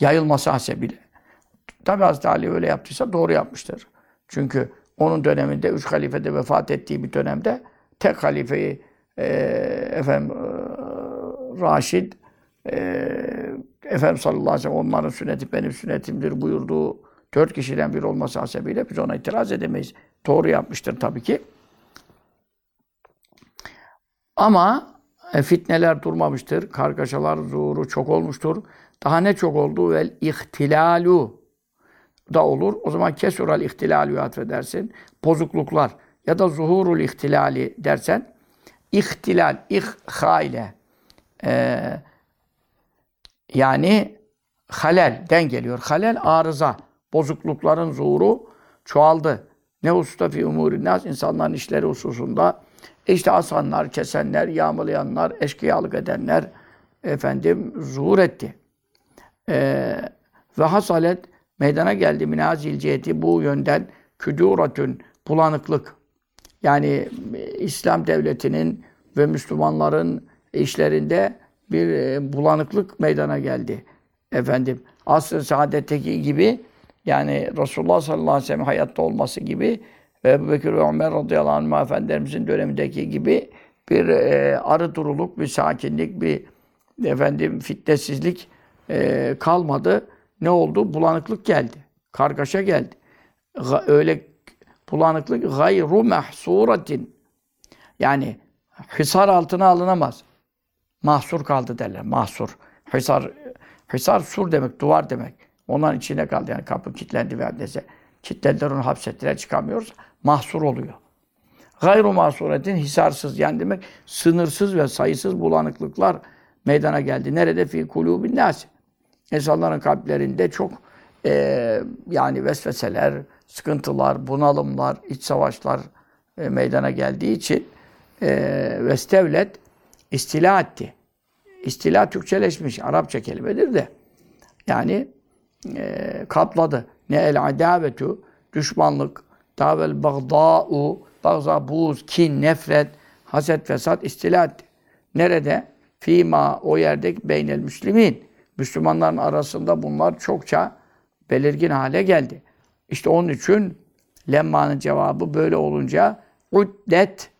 yayılması hasebiyle. Tabi Hazreti Ali öyle yaptıysa doğru yapmıştır. Çünkü onun döneminde üç halifede vefat ettiği bir dönemde tek halifeyi e, efendim e, Raşid e, Efendimiz sallallahu aleyhi ve sellem onların sünneti benim sünnetimdir buyurduğu dört kişiden biri olması hasebiyle biz ona itiraz edemeyiz. Doğru yapmıştır tabii ki. Ama e, fitneler durmamıştır. Kargaşalar zuhuru çok olmuştur. Daha ne çok oldu? Vel ihtilalu da olur. O zaman kesural ihtilalü atfedersin. Bozukluklar ya da zuhurul ihtilali dersen ihtilal, ihha ile e, yani halelden geliyor. Halel arıza. Bozuklukların zuhuru çoğaldı. Ne hususta fi umuri nas insanların işleri hususunda işte asanlar, kesenler, yağmalayanlar, eşkıyalık edenler efendim zuhur etti. Ee, ve hasalet meydana geldi minazil ciheti bu yönden küduratün bulanıklık. Yani e, İslam devletinin ve Müslümanların işlerinde bir e, bulanıklık meydana geldi. Efendim asr-ı saadetteki gibi yani Resulullah sallallahu aleyhi ve sellem hayatta olması gibi ve Ebu Bekir ve Ömer radıyallahu anh efendilerimizin dönemindeki gibi bir e, arı duruluk, bir sakinlik, bir efendim fitnessizlik e, kalmadı. Ne oldu? Bulanıklık geldi. Kargaşa geldi. Öyle bulanıklık gayru mahsuratin. Yani hisar altına alınamaz. Mahsur kaldı derler. Mahsur. Hisar, hisar sur demek, duvar demek. Onların içine kaldı. Yani kapı kilitlendi ve dese. Kilitlediler onu hapsettiler çıkamıyoruz. Mahsur oluyor. Gayru mahsuretin hisarsız yani demek sınırsız ve sayısız bulanıklıklar meydana geldi. Nerede? Fi kulubin nasi. İnsanların kalplerinde çok e, yani vesveseler, sıkıntılar, bunalımlar, iç savaşlar e, meydana geldiği için e, vestevlet istila etti. İstila Türkçeleşmiş. Arapça kelimedir de. Yani e, kapladı. Ne el adavetu, düşmanlık, davel bagda'u, bagza, buz, kin, nefret, haset, fesat, istila etti. Nerede? Fima, o yerde beynel müslimin. Müslümanların arasında bunlar çokça belirgin hale geldi. İşte onun için lemmanın cevabı böyle olunca uddet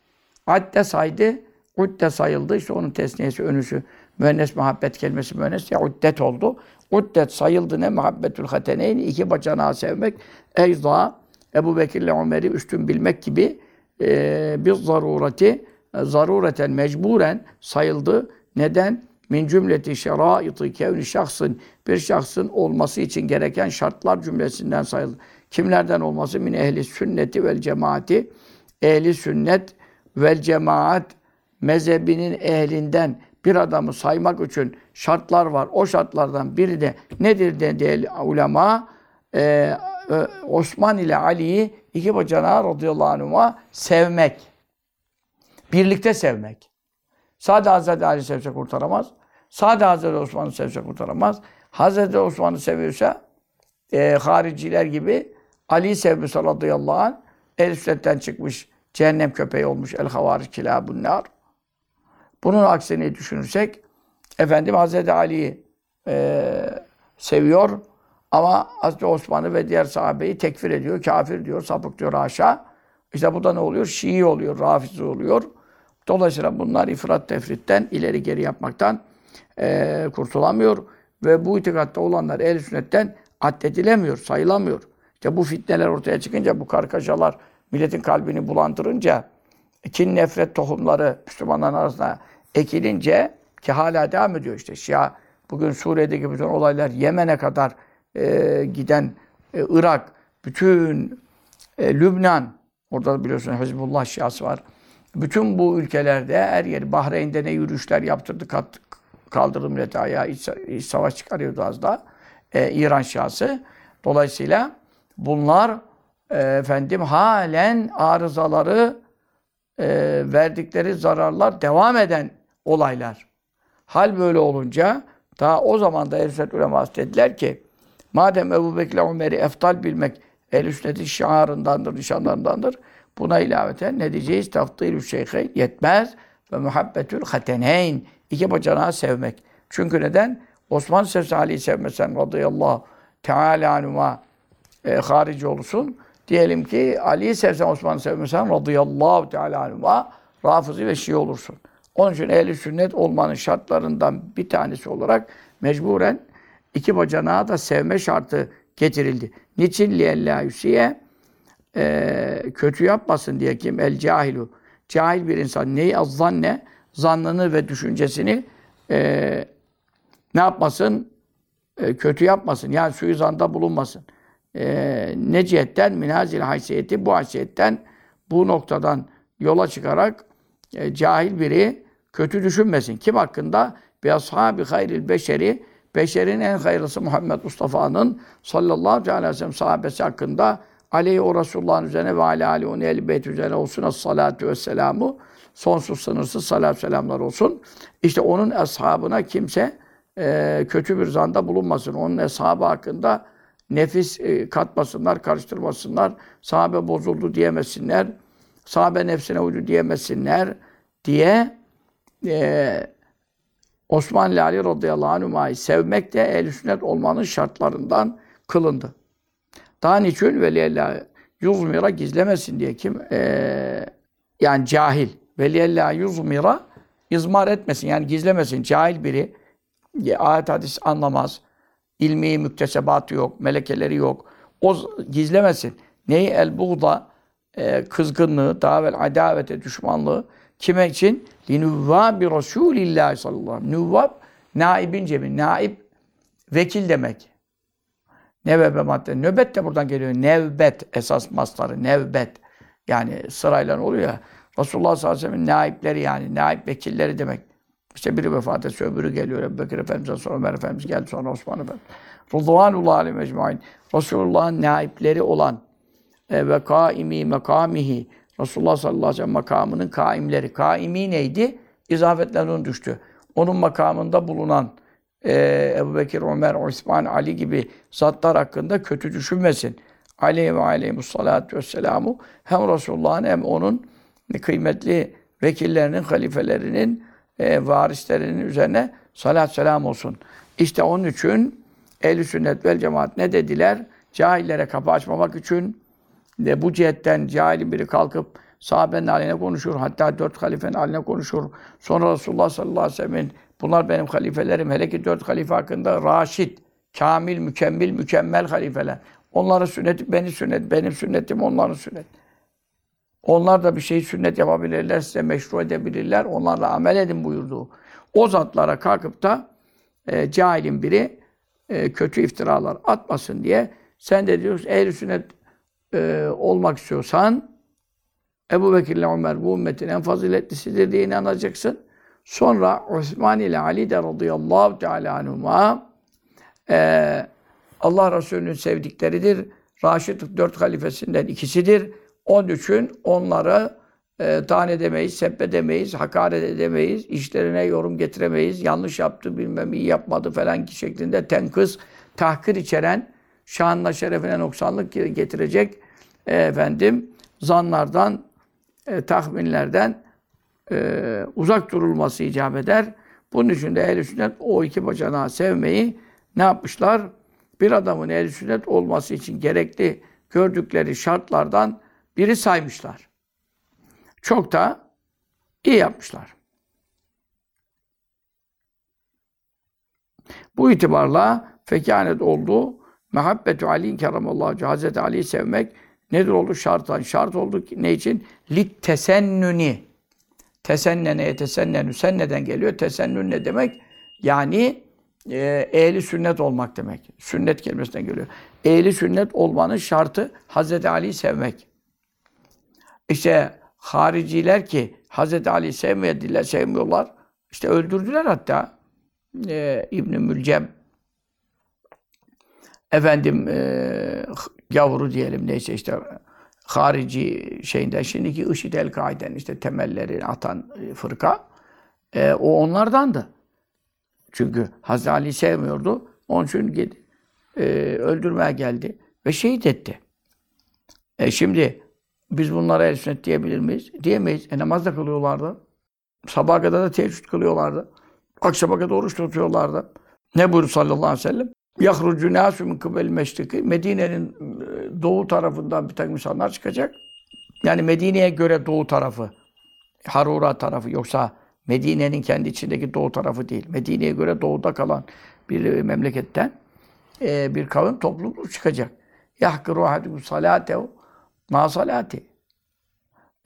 adde saydı udde sayıldı. İşte onun tesniyesi önüsü müennes muhabbet kelimesi müennes ya uddet oldu. Uddet sayıldı ne muhabbetül hateneyn iki bacanağı sevmek eyza Ebu Bekir ile Ömer'i üstün bilmek gibi e, bir zarureti zarureten mecburen sayıldı. Neden? Min cümleti şeraiti kevni şahsın bir şahsın olması için gereken şartlar cümlesinden sayılır. Kimlerden olması? Min ehli sünneti vel cemaati ehli sünnet vel cemaat mezhebinin ehlinden bir adamı saymak için şartlar var. O şartlardan biri de nedir dedi ulema? Ee, Osman ile Ali'yi iki bacana radıyallahu anhuma sevmek. Birlikte sevmek. Sadece Hazreti Ali sevse kurtaramaz. Sade Hazreti Osman'ı sevse kurtaramaz. Hazreti Osman'ı seviyorsa e, hariciler gibi Ali'yi sevmiş radıyallahu anh el sünnetten çıkmış cehennem köpeği olmuş el havaric kilabun nar. Bunun aksini düşünürsek efendim Hazreti Ali'yi e, seviyor ama Hazreti Osman'ı ve diğer sahabeyi tekfir ediyor, kafir diyor, sapık diyor aşağı. İşte bu da ne oluyor? Şii oluyor, Rafizi oluyor. Dolayısıyla bunlar ifrat tefritten, ileri geri yapmaktan e, kurtulamıyor. Ve bu itikatta olanlar el sünnetten addedilemiyor, sayılamıyor. İşte bu fitneler ortaya çıkınca, bu kargaşalar milletin kalbini bulandırınca, kin nefret tohumları Müslümanların arasında ekilince ki hala devam ediyor işte. Şia bugün Suriye'deki bütün olaylar Yemen'e kadar e, giden e, Irak, bütün e, Lübnan, orada biliyorsunuz Hizbullah Şiası var. Bütün bu ülkelerde her yer Bahreyn'de ne yürüyüşler yaptırdı, kat, kaldırdı milleti ayağa, iç, iç savaş çıkarıyordu az daha. E, İran Şiası. Dolayısıyla bunlar e, efendim halen arızaları e, verdikleri zararlar devam eden olaylar. Hal böyle olunca daha o zaman da Ehl-i uleması dediler ki madem Ebu Bekir Ömer'i eftal bilmek ehl-i sünnetin şiarındandır, nişanlarındandır. Buna ilaveten ne diyeceğiz? Tafdilü şeyhe yetmez ve muhabbetül hateneyn. İki bacanağı sevmek. Çünkü neden? Osman Sefsi Ali'yi sevmesen radıyallahu teala anuma e, harici olursun. Diyelim ki Ali'yi sevsen Osman'ı sevmesen radıyallahu teala anuma rafızi ve şii olursun. Onun için ehli sünnet olmanın şartlarından bir tanesi olarak mecburen iki bacanağı da sevme şartı getirildi. Niçin liyella yusiye? Ee, kötü yapmasın diye kim? El cahilu. Cahil bir insan neyi az zanne? Zannını ve düşüncesini e, ne yapmasın? E, kötü yapmasın. Yani suizanda bulunmasın. E, ne cihetten? Minazil haysiyeti. Bu haysiyetten, bu noktadan yola çıkarak e, cahil biri kötü düşünmesin. Kim hakkında? Bi ashabi hayril beşeri beşerin en hayırlısı Muhammed Mustafa'nın sallallahu aleyhi ve sellem sahabesi hakkında aleyhi o Resulullah'ın üzerine ve ala aleyhi onu beyt üzerine olsun salatu ve selamu sonsuz sınırsız salat selamlar olsun. İşte onun ashabına kimse e, kötü bir zanda bulunmasın. Onun ashabı hakkında nefis e, katmasınlar, karıştırmasınlar. Sahabe bozuldu diyemesinler. Sahabe nefsine uydu diyemesinler diye e, Osman Ali radıyallahu anh'ı sevmek de ehl sünnet olmanın şartlarından kılındı. Daha niçin? Veliyella yuzmira gizlemesin diye kim? Ee, yani cahil. Veliyella yuzmira izmar etmesin. Yani gizlemesin. Cahil biri ayet hadis anlamaz. ilmi müktesebatı yok. Melekeleri yok. O gizlemesin. Neyi? El buğda e, kızgınlığı, davel adavete, düşmanlığı kime için? Linuvvabi Resulillah sallallahu aleyhi ve sellem. Nuvvab, naibin cemi. Naib, vekil demek. Nevebe madde. Nöbet de buradan geliyor. Nevbet esas mastarı. Nevbet. Yani sırayla oluyor ya. Resulullah sallallahu aleyhi ve sellem'in naipleri yani. Naip vekilleri demek. İşte biri vefat etse öbürü geliyor. Ebu Bekir Efendimiz'e sonra Ömer Efendimiz geldi sonra Osman Efendimiz. Rıdvanullah aleyhi mecmuin. Resulullah'ın naipleri olan e, ve kaimi mekamihi Resulullah sallallahu aleyhi ve sellem makamının kaimleri. Kaimi neydi? İzafetlerinin düştü. Onun makamında bulunan e, Ebu Bekir, Ömer, Osman, Ali gibi zatlar hakkında kötü düşünmesin. Aleyhi ve aleyhimussalatu vesselamu hem Resulullah'ın hem onun kıymetli vekillerinin, halifelerinin, e, varislerinin üzerine salat selam olsun. İşte onun için ehl sünnet vel cemaat ne dediler? Cahillere kapı açmamak için de bu cihetten cahilin biri kalkıp sahabenin haline konuşur. Hatta dört halifenin haline konuşur. Sonra Resulullah sallallahu aleyhi ve sellem'in bunlar benim halifelerim. Hele ki dört halife hakkında raşit, kamil, mükemmel, mükemmel halifeler. Onların sünneti benim sünnet, benim sünnetim onların sünnet. Onlar da bir şey sünnet yapabilirler, size meşru edebilirler. Onlarla amel edin buyurdu. O zatlara kalkıp da e, cahilin biri e, kötü iftiralar atmasın diye sen de diyorsun ehl sünnet e, olmak istiyorsan Ebu Bekir ile Ömer bu ümmetin en faziletlisidir diye inanacaksın. Sonra Osman ile Ali de radıyallahu teala anhuma e, Allah Resulü'nün sevdikleridir. Raşid dört halifesinden ikisidir. Onun için onları e, tane edemeyiz, seppedemeyiz, hakaret edemeyiz, işlerine yorum getiremeyiz, yanlış yaptı, bilmem iyi yapmadı falan şeklinde tenkıs, tahkir içeren, şanına, şerefine noksanlık getirecek e, efendim zanlardan, e, tahminlerden e, uzak durulması icap eder. Bunun için de ehl sünnet o iki bacanağı sevmeyi ne yapmışlar? Bir adamın ehl sünnet olması için gerekli gördükleri şartlardan biri saymışlar. Çok da iyi yapmışlar. Bu itibarla fekanet oldu. Mehabbetu Ali keramallahu Hazreti Ali'yi sevmek nedir oldu? Şartan. Şart oldu ne için? Lit tesennüni. Tesennene tesennenü. Sen neden geliyor? Tesennün ne demek? Yani e, ehli sünnet olmak demek. Sünnet kelimesinden geliyor. Ehli sünnet olmanın şartı Hazreti Ali'yi sevmek. İşte hariciler ki Hazreti Ali sevmediler, sevmiyorlar. İşte öldürdüler hatta. Ee, İbn-i Mülcem efendim e, gavuru diyelim neyse işte harici şeyinde şimdiki IŞİD El-Kaide'nin işte temelleri atan fırka E, o onlardandı. Çünkü Hazreti Ali sevmiyordu. Onun için e, öldürmeye geldi ve şehit etti. E şimdi biz bunlara el sünnet diyebilir miyiz? Diyemeyiz. E namaz da kılıyorlardı. Sabaha kadar da teheccüd kılıyorlardı. Akşama kadar oruç tutuyorlardı. Ne buyurdu sallallahu aleyhi ve sellem? Yahrucu nâsü min kıbel meşriki. Medine'nin e, doğu tarafından bir takım insanlar çıkacak. Yani Medine'ye göre doğu tarafı. Harura tarafı yoksa Medine'nin kendi içindeki doğu tarafı değil. Medine'ye göre doğuda kalan bir memleketten e, bir kavim topluluk çıkacak. Yahkıru ahadukum salatehu ma salati.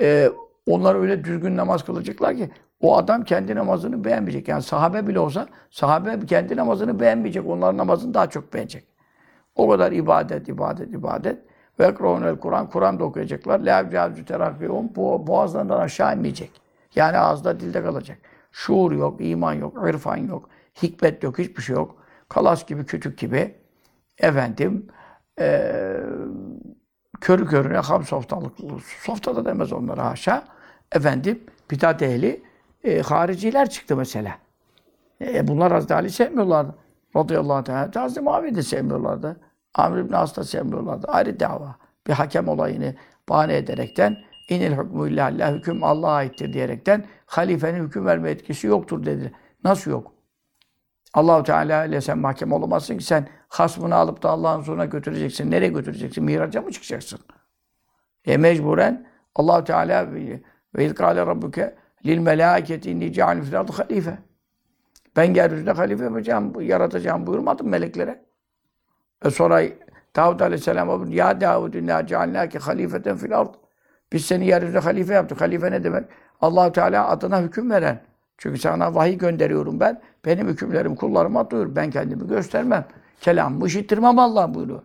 E, onlar öyle düzgün namaz kılacaklar ki o adam kendi namazını beğenmeyecek. Yani sahabe bile olsa sahabe kendi namazını beğenmeyecek. Onların namazını daha çok beğenecek. O kadar ibadet, ibadet, ibadet. Ve ekravunel Kur'an, Kur'an da okuyacaklar. La evcâzü terakkiyum. Bu boğazlarından aşağı inmeyecek. Yani ağızda dilde kalacak. Şuur yok, iman yok, irfan yok, hikmet yok, hiçbir şey yok. Kalas gibi, kütük gibi. Efendim, eee körü körüne ham softalık, softa da demez onlara haşa. Efendim, bidat ehli, e, hariciler çıktı mesela. E, bunlar Hazreti Ali sevmiyorlardı. Radıyallahu teala. Hazreti Muaviye de sevmiyorlardı. Amr ibn As da sevmiyorlardı. Ayrı dava. Bir hakem olayını bahane ederekten inil hükmü illallah hüküm Allah'a aittir diyerekten halifenin hüküm verme etkisi yoktur dedi. Nasıl yok? Allahu Teala ile sen mahkem olamazsın ki sen hasmını alıp da Allah'ın huzuruna götüreceksin. Nereye götüreceksin? Miraca mı çıkacaksın? E mecburen Allahu Teala ve izkâle rabbuke lil melâketi inni cealin fil halife. Ben yeryüzünde halife yapacağım, yaratacağım buyurmadım meleklere. E sonra Davud Aleyhisselam ya Davud inna cealnâke halifeten fil ard. Biz seni yeryüzünde halife yaptık. Halife ne demek? Allahu Teala adına hüküm veren. Çünkü sana vahiy gönderiyorum ben. Benim hükümlerim kullarıma duyur. Ben kendimi göstermem. Kelamımı işittirmem Allah buyuruyor.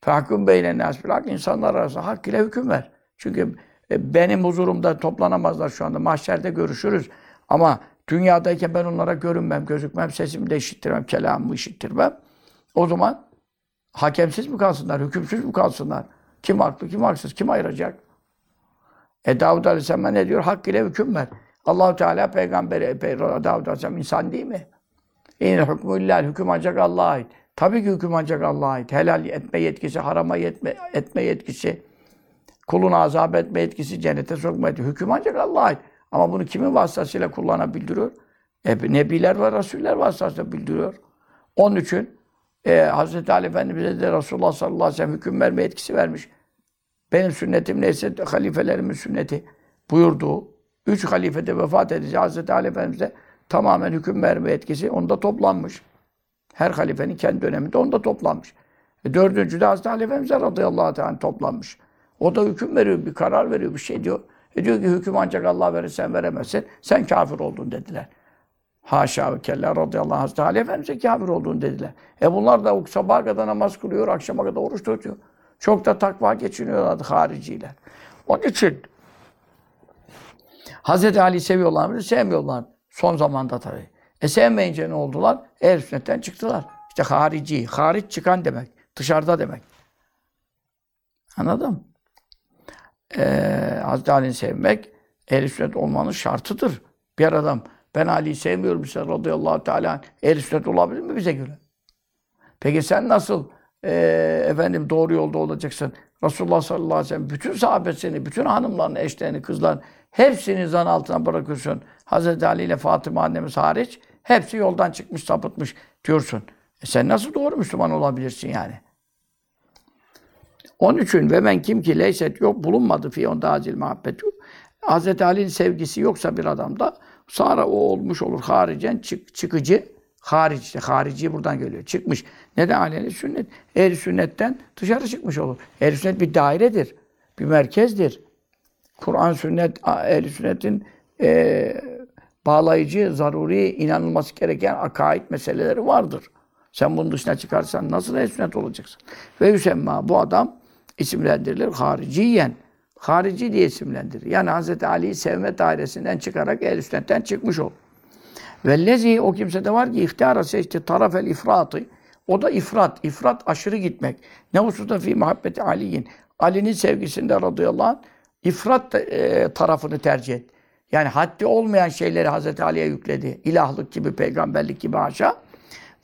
Fahkum beyne nas bil hak. İnsanlar arasında hak ile hüküm ver. Çünkü e, benim huzurumda toplanamazlar şu anda. Mahşerde görüşürüz. Ama dünyadayken ben onlara görünmem, gözükmem, sesimi de işittirmem, kelamımı işittirmem. O zaman hakemsiz mi kalsınlar, hükümsüz mü kalsınlar? Kim haklı, kim haksız, kim ayıracak? E Davud Aleyhisselam ne diyor? Hak ile hüküm ver. Allahu Teala peygamberi, Peygamber Davud Aleyhisselam insan değil mi? İn hükmü illal, hüküm ancak Allah'a ait. Tabii ki hüküm ancak Allah'a ait. Helal etme yetkisi, harama yetme, etme yetkisi, kuluna azap etme yetkisi, cennete sokma yetkisi. Hüküm ancak Allah'a ait. Ama bunu kimin vasıtasıyla kullanabildiriyor? E, Nebiler ve Rasuller vasıtasıyla bildiriyor. Onun için e, Hz. Ali Efendimiz'e de Resulullah sallallahu aleyhi ve sellem hüküm verme etkisi vermiş. Benim sünnetim neyse halifelerimin sünneti buyurduğu üç halifede vefat edici Hz. Ali Efendimiz'e tamamen hüküm verme etkisi onda toplanmış. Her halifenin kendi döneminde onda toplanmış. E, dördüncü de Hz. Ali Efendimiz'e radıyallahu teala toplanmış. O da hüküm veriyor, bir karar veriyor, bir şey diyor. E diyor ki hüküm ancak Allah verir, sen veremezsin. Sen kafir oldun dediler. Haşa ve kella radıyallahu anh Hazreti Ali Efendimiz'e kafir olduğunu dediler. E bunlar da sabaha kadar namaz kılıyor, akşama kadar oruç tutuyor. Çok da takva geçiniyorlardı hariciler. Onun için Hazreti Ali seviyorlar mı? Sevmiyorlar. Son zamanda tabii. E sevmeyince ne oldular? Ehl sünnetten çıktılar. İşte harici, hariç çıkan demek. Dışarıda demek. Anladın mı? Ee, Hazreti Ali'yi sevmek ehl sünnet olmanın şartıdır. Bir adam ben Ali'yi sevmiyorum işte radıyallahu teala ehl sünnet olabilir mi bize göre? Peki sen nasıl e, efendim doğru yolda olacaksın? Resulullah sallallahu aleyhi ve sellem bütün sahabesini, bütün hanımlarını, eşlerini, kızlarını hepsini zan altına bırakıyorsun. Hazreti Ali ile Fatıma annemiz hariç hepsi yoldan çıkmış, sapıtmış diyorsun. E sen nasıl doğru Müslüman olabilirsin yani? Onun için ve men kim ki leyset yok bulunmadı fi onda acil muhabbet yok. Hz. Ali'nin sevgisi yoksa bir adamda sonra o olmuş olur haricen çık, çıkıcı hariç işte harici buradan geliyor. Çıkmış. Neden aleyhi sünnet? Ehli sünnetten dışarı çıkmış olur. Ehli sünnet bir dairedir. Bir merkezdir. Kur'an sünnet ehli sünnetin e, bağlayıcı, zaruri, inanılması gereken akaid meseleleri vardır. Sen bunun dışına çıkarsan nasıl ehli sünnet olacaksın? Ve yüsemma bu adam isimlendirilir hariciyen. Harici diye isimlendirir. Yani Hz. Ali'yi sevme dairesinden çıkarak ehl sünnetten çıkmış ol. Vellezi o kimse de var ki ihtiyara seçti tarafel ifratı. O da ifrat. ifrat aşırı gitmek. Ne hususta fi muhabbeti Ali'yin. Ali'nin sevgisinde radıyallahu anh ifrat e, tarafını tercih et. Yani haddi olmayan şeyleri Hazreti Ali'ye yükledi. İlahlık gibi, peygamberlik gibi haşa.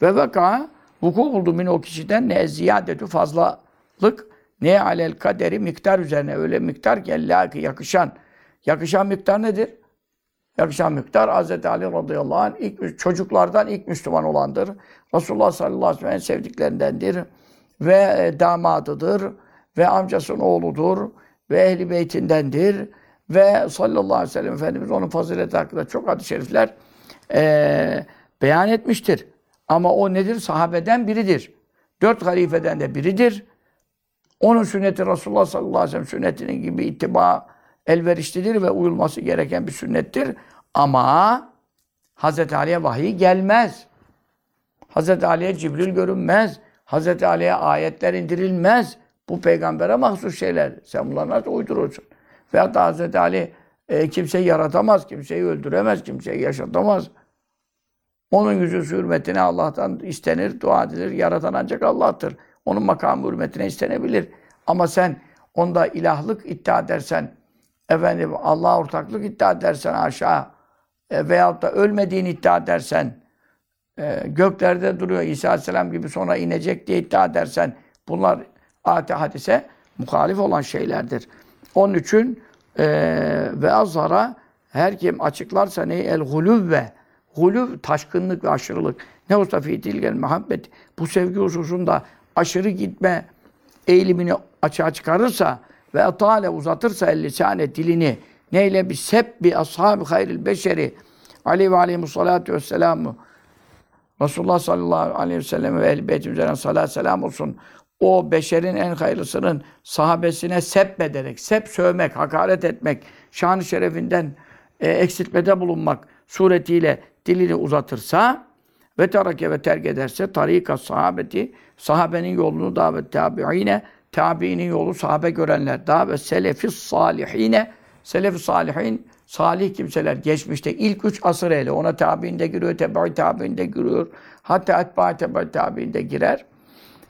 Ve veka vuku buldu min o kişiden ne ziyadetü fazlalık ne alel kaderi miktar üzerine öyle miktar ki ellâki yakışan. Yakışan miktar nedir? Yakışan miktar Hz. Ali radıyallahu anh ilk, çocuklardan ilk Müslüman olandır. Resulullah sallallahu aleyhi ve sellem en sevdiklerindendir. Ve e, damadıdır. Ve amcasının oğludur. Ve ehli beytindendir. Ve sallallahu aleyhi ve sellem Efendimiz onun fazileti hakkında çok hadis-i şerifler e, beyan etmiştir. Ama o nedir? Sahabeden biridir. Dört halifeden de biridir. Onun sünneti Resulullah sallallahu aleyhi ve sellem sünnetinin gibi ittiba elverişlidir ve uyulması gereken bir sünnettir. Ama Hz. Ali'ye vahiy gelmez. Hz. Ali'ye Cibril görünmez. Hz. Ali'ye ayetler indirilmez. Bu peygambere mahsus şeyler. Sen bunları nasıl uydurursun? Veyahut da Hz. Ali e, kimseyi yaratamaz, kimseyi öldüremez, kimseyi yaşatamaz. Onun yüzü hürmetine Allah'tan istenir, dua edilir. Yaratan ancak Allah'tır. Onun makamı hürmetine istenebilir. Ama sen onda ilahlık iddia edersen, efendim Allah'a ortaklık iddia edersen aşağı e, veyahut da ölmediğini iddia edersen, e, göklerde duruyor İsa Aleyhisselam gibi sonra inecek diye iddia edersen, bunlar ayet hadise muhalif olan şeylerdir. Onun için e, ve azhara her kim açıklarsa ne el hulüvve Hulüv, taşkınlık ve aşırılık. Ne olsa fi tilgel muhabbet. Bu sevgi hususunda aşırı gitme eğilimini açığa çıkarırsa ve atale uzatırsa el lisane dilini neyle bir sebbi ashab-ı hayril beşeri aleyhi ve aleyhimussalatu vesselamu Resulullah sallallahu aleyhi ve sellem ve ehl-i beytim üzerine salat selam olsun. O beşerin en hayırlısının sahabesine sebbederek, sep sövmek, hakaret etmek, şanı şerefinden e, eksiltmede bulunmak suretiyle dilini uzatırsa ve terake ve terk ederse tarika sahabeti sahabenin yolunu davet tabiine tabiinin yolu sahabe görenler davet selefi salihine selefi salihin salih kimseler geçmişte ilk üç asır ehli ona tabiinde giriyor tebai tabiinde giriyor hatta etbai tebai tabiinde girer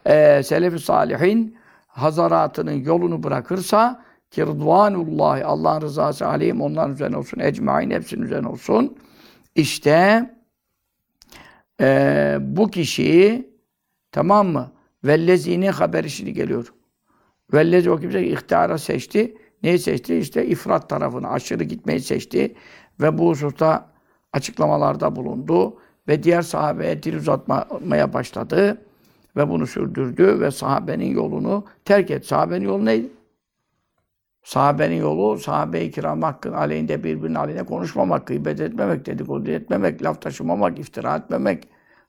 ee, selefi salihin hazaratının yolunu bırakırsa ki rıdvanullahi Allah'ın rızası aleyhim onların üzerine olsun ecmain hepsinin üzerine olsun işte e, bu kişi tamam mı? Vellezine haber işini geliyor. Vellezi o kimse ihtiyara seçti. Neyi seçti? İşte ifrat tarafını, aşırı gitmeyi seçti. Ve bu hususta açıklamalarda bulundu. Ve diğer sahabeye dil uzatmaya başladı. Ve bunu sürdürdü ve sahabenin yolunu terk etti. Sahabenin yolu neydi? Sahabenin yolu, sahabe-i kiram hakkın aleyhinde birbirinin aleyhine konuşmamak, gıybet etmemek, dedikodu etmemek, laf taşımamak, iftira etmemek.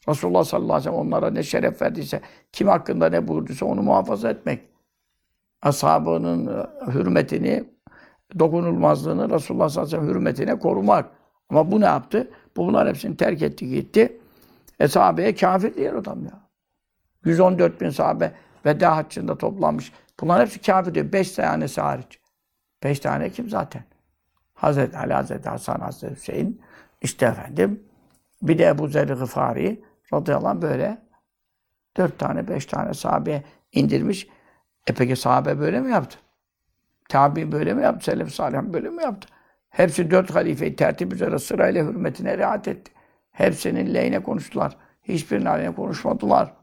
Resulullah sallallahu aleyhi ve sellem onlara ne şeref verdiyse, kim hakkında ne buyurduysa onu muhafaza etmek. Ashabının e, hürmetini, dokunulmazlığını Resulullah sallallahu aleyhi ve sellem hürmetine korumak. Ama bu ne yaptı? Bu bunlar hepsini terk etti gitti. E sahabeye kafir diyor adam ya. 114 bin sahabe veda haccında toplanmış. Bunlar hepsi kafir diyor. Beş tanesi hariç. Beş tane kim zaten? Hazreti Ali, Hazreti Hasan, Hazreti Hüseyin. İşte efendim. Bir de Ebu Zer-i Gıfari radıyallahu anh böyle dört tane, beş tane sahabe indirmiş. E peki sahabe böyle mi yaptı? Tabi böyle mi yaptı? Selef Salih böyle mi yaptı? Hepsi dört halifeyi tertip üzere sırayla hürmetine riayet etti. Hepsinin lehine konuştular. Hiçbirinin aleyhine konuşmadılar.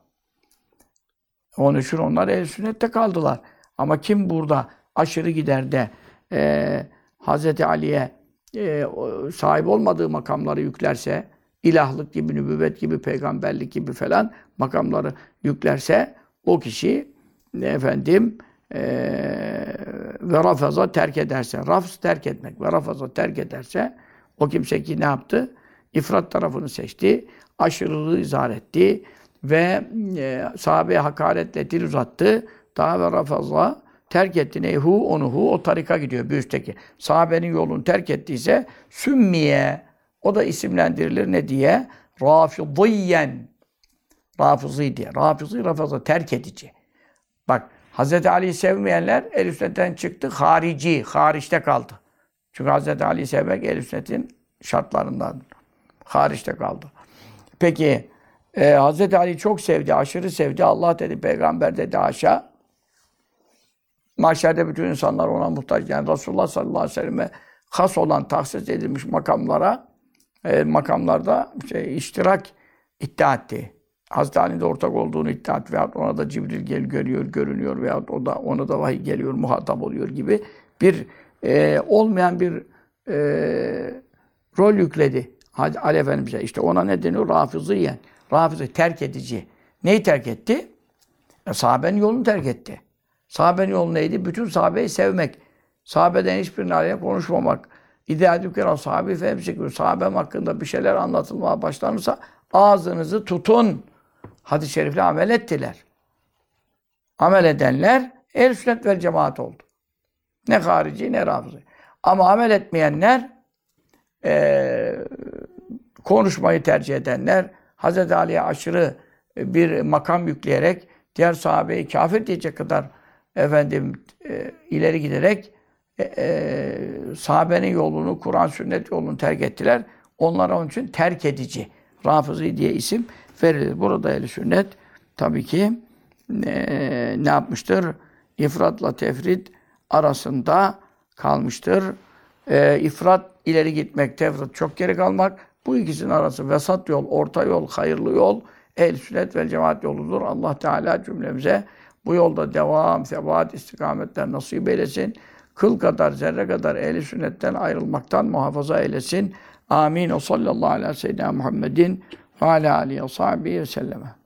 Onun için onlar el sünnette kaldılar. Ama kim burada aşırı gider de e, Hz. Ali'ye e, sahip olmadığı makamları yüklerse, ilahlık gibi, nübüvvet gibi, peygamberlik gibi falan makamları yüklerse o kişi efendim e, ve rafaza terk ederse, rafz terk etmek ve rafaza terk ederse o kimse ki ne yaptı? İfrat tarafını seçti, aşırılığı izah etti ve e, sahabeye hakaretle dil uzattı. Daha ve rafaza terk etti neyhu onu hu o tarika gidiyor bir üstteki. Sahabenin yolunu terk ettiyse sümmiye o da isimlendirilir ne diye? Rafidiyyen. Rafizi diye. Rafizi rafaza terk edici. Bak Hz. Ali'yi sevmeyenler el çıktı. Harici, hariçte kaldı. Çünkü Hz. Ali'yi sevmek el sünnetin şartlarından. Hariçte kaldı. Peki e, Hz. Ali çok sevdi, aşırı sevdi. Allah dedi, peygamber dedi aşağı. Mahşerde bütün insanlar ona muhtaç. Yani Resulullah sallallahu aleyhi ve selleme has olan tahsis edilmiş makamlara e, makamlarda şey, iştirak iddia etti. Hazreti Ali'nin de ortak olduğunu iddia etti. Veyahut ona da Cibril gel görüyor, görünüyor veyahut o da ona da vahiy geliyor, muhatap oluyor gibi bir e, olmayan bir e, rol yükledi. Hadi Ali Efendimiz'e. İşte ona ne deniyor? Rafızıyen. Rafızı terk edici. Neyi terk etti? E, sahabenin yolunu terk etti. Sahabenin yolu neydi? Bütün sahabeyi sevmek. Sahabeden hiçbirinin aleyhine konuşmamak. İdeal kere sahabe efendim sahabem hakkında bir şeyler anlatılmaya başlanırsa ağzınızı tutun. Hadis-i şerifle amel ettiler. Amel edenler el sünnet vel cemaat oldu. Ne harici ne rafızı. Ama amel etmeyenler eee konuşmayı tercih edenler, Hz. Ali'ye aşırı bir makam yükleyerek diğer sahabeyi kafir diyecek kadar efendim e, ileri giderek e, e, sahabenin yolunu, Kur'an sünnet yolunu terk ettiler. Onlara onun için terk edici, Rafızi diye isim verilir. Burada ehl sünnet tabii ki e, ne yapmıştır? İfratla tefrit arasında kalmıştır. E, ifrat ileri gitmek, tefrit çok geri kalmak. Bu ikisinin arası vesat yol, orta yol, hayırlı yol, ehl sünnet ve cemaat yoludur. Allah Teala cümlemize bu yolda devam, sebat, istikametler nasip eylesin. Kıl kadar, zerre kadar ehli sünnetten ayrılmaktan muhafaza eylesin. Amin. O sallallahu aleyhi ve sellem Muhammedin ve ala aleyhi ve sahbihi ve selleme.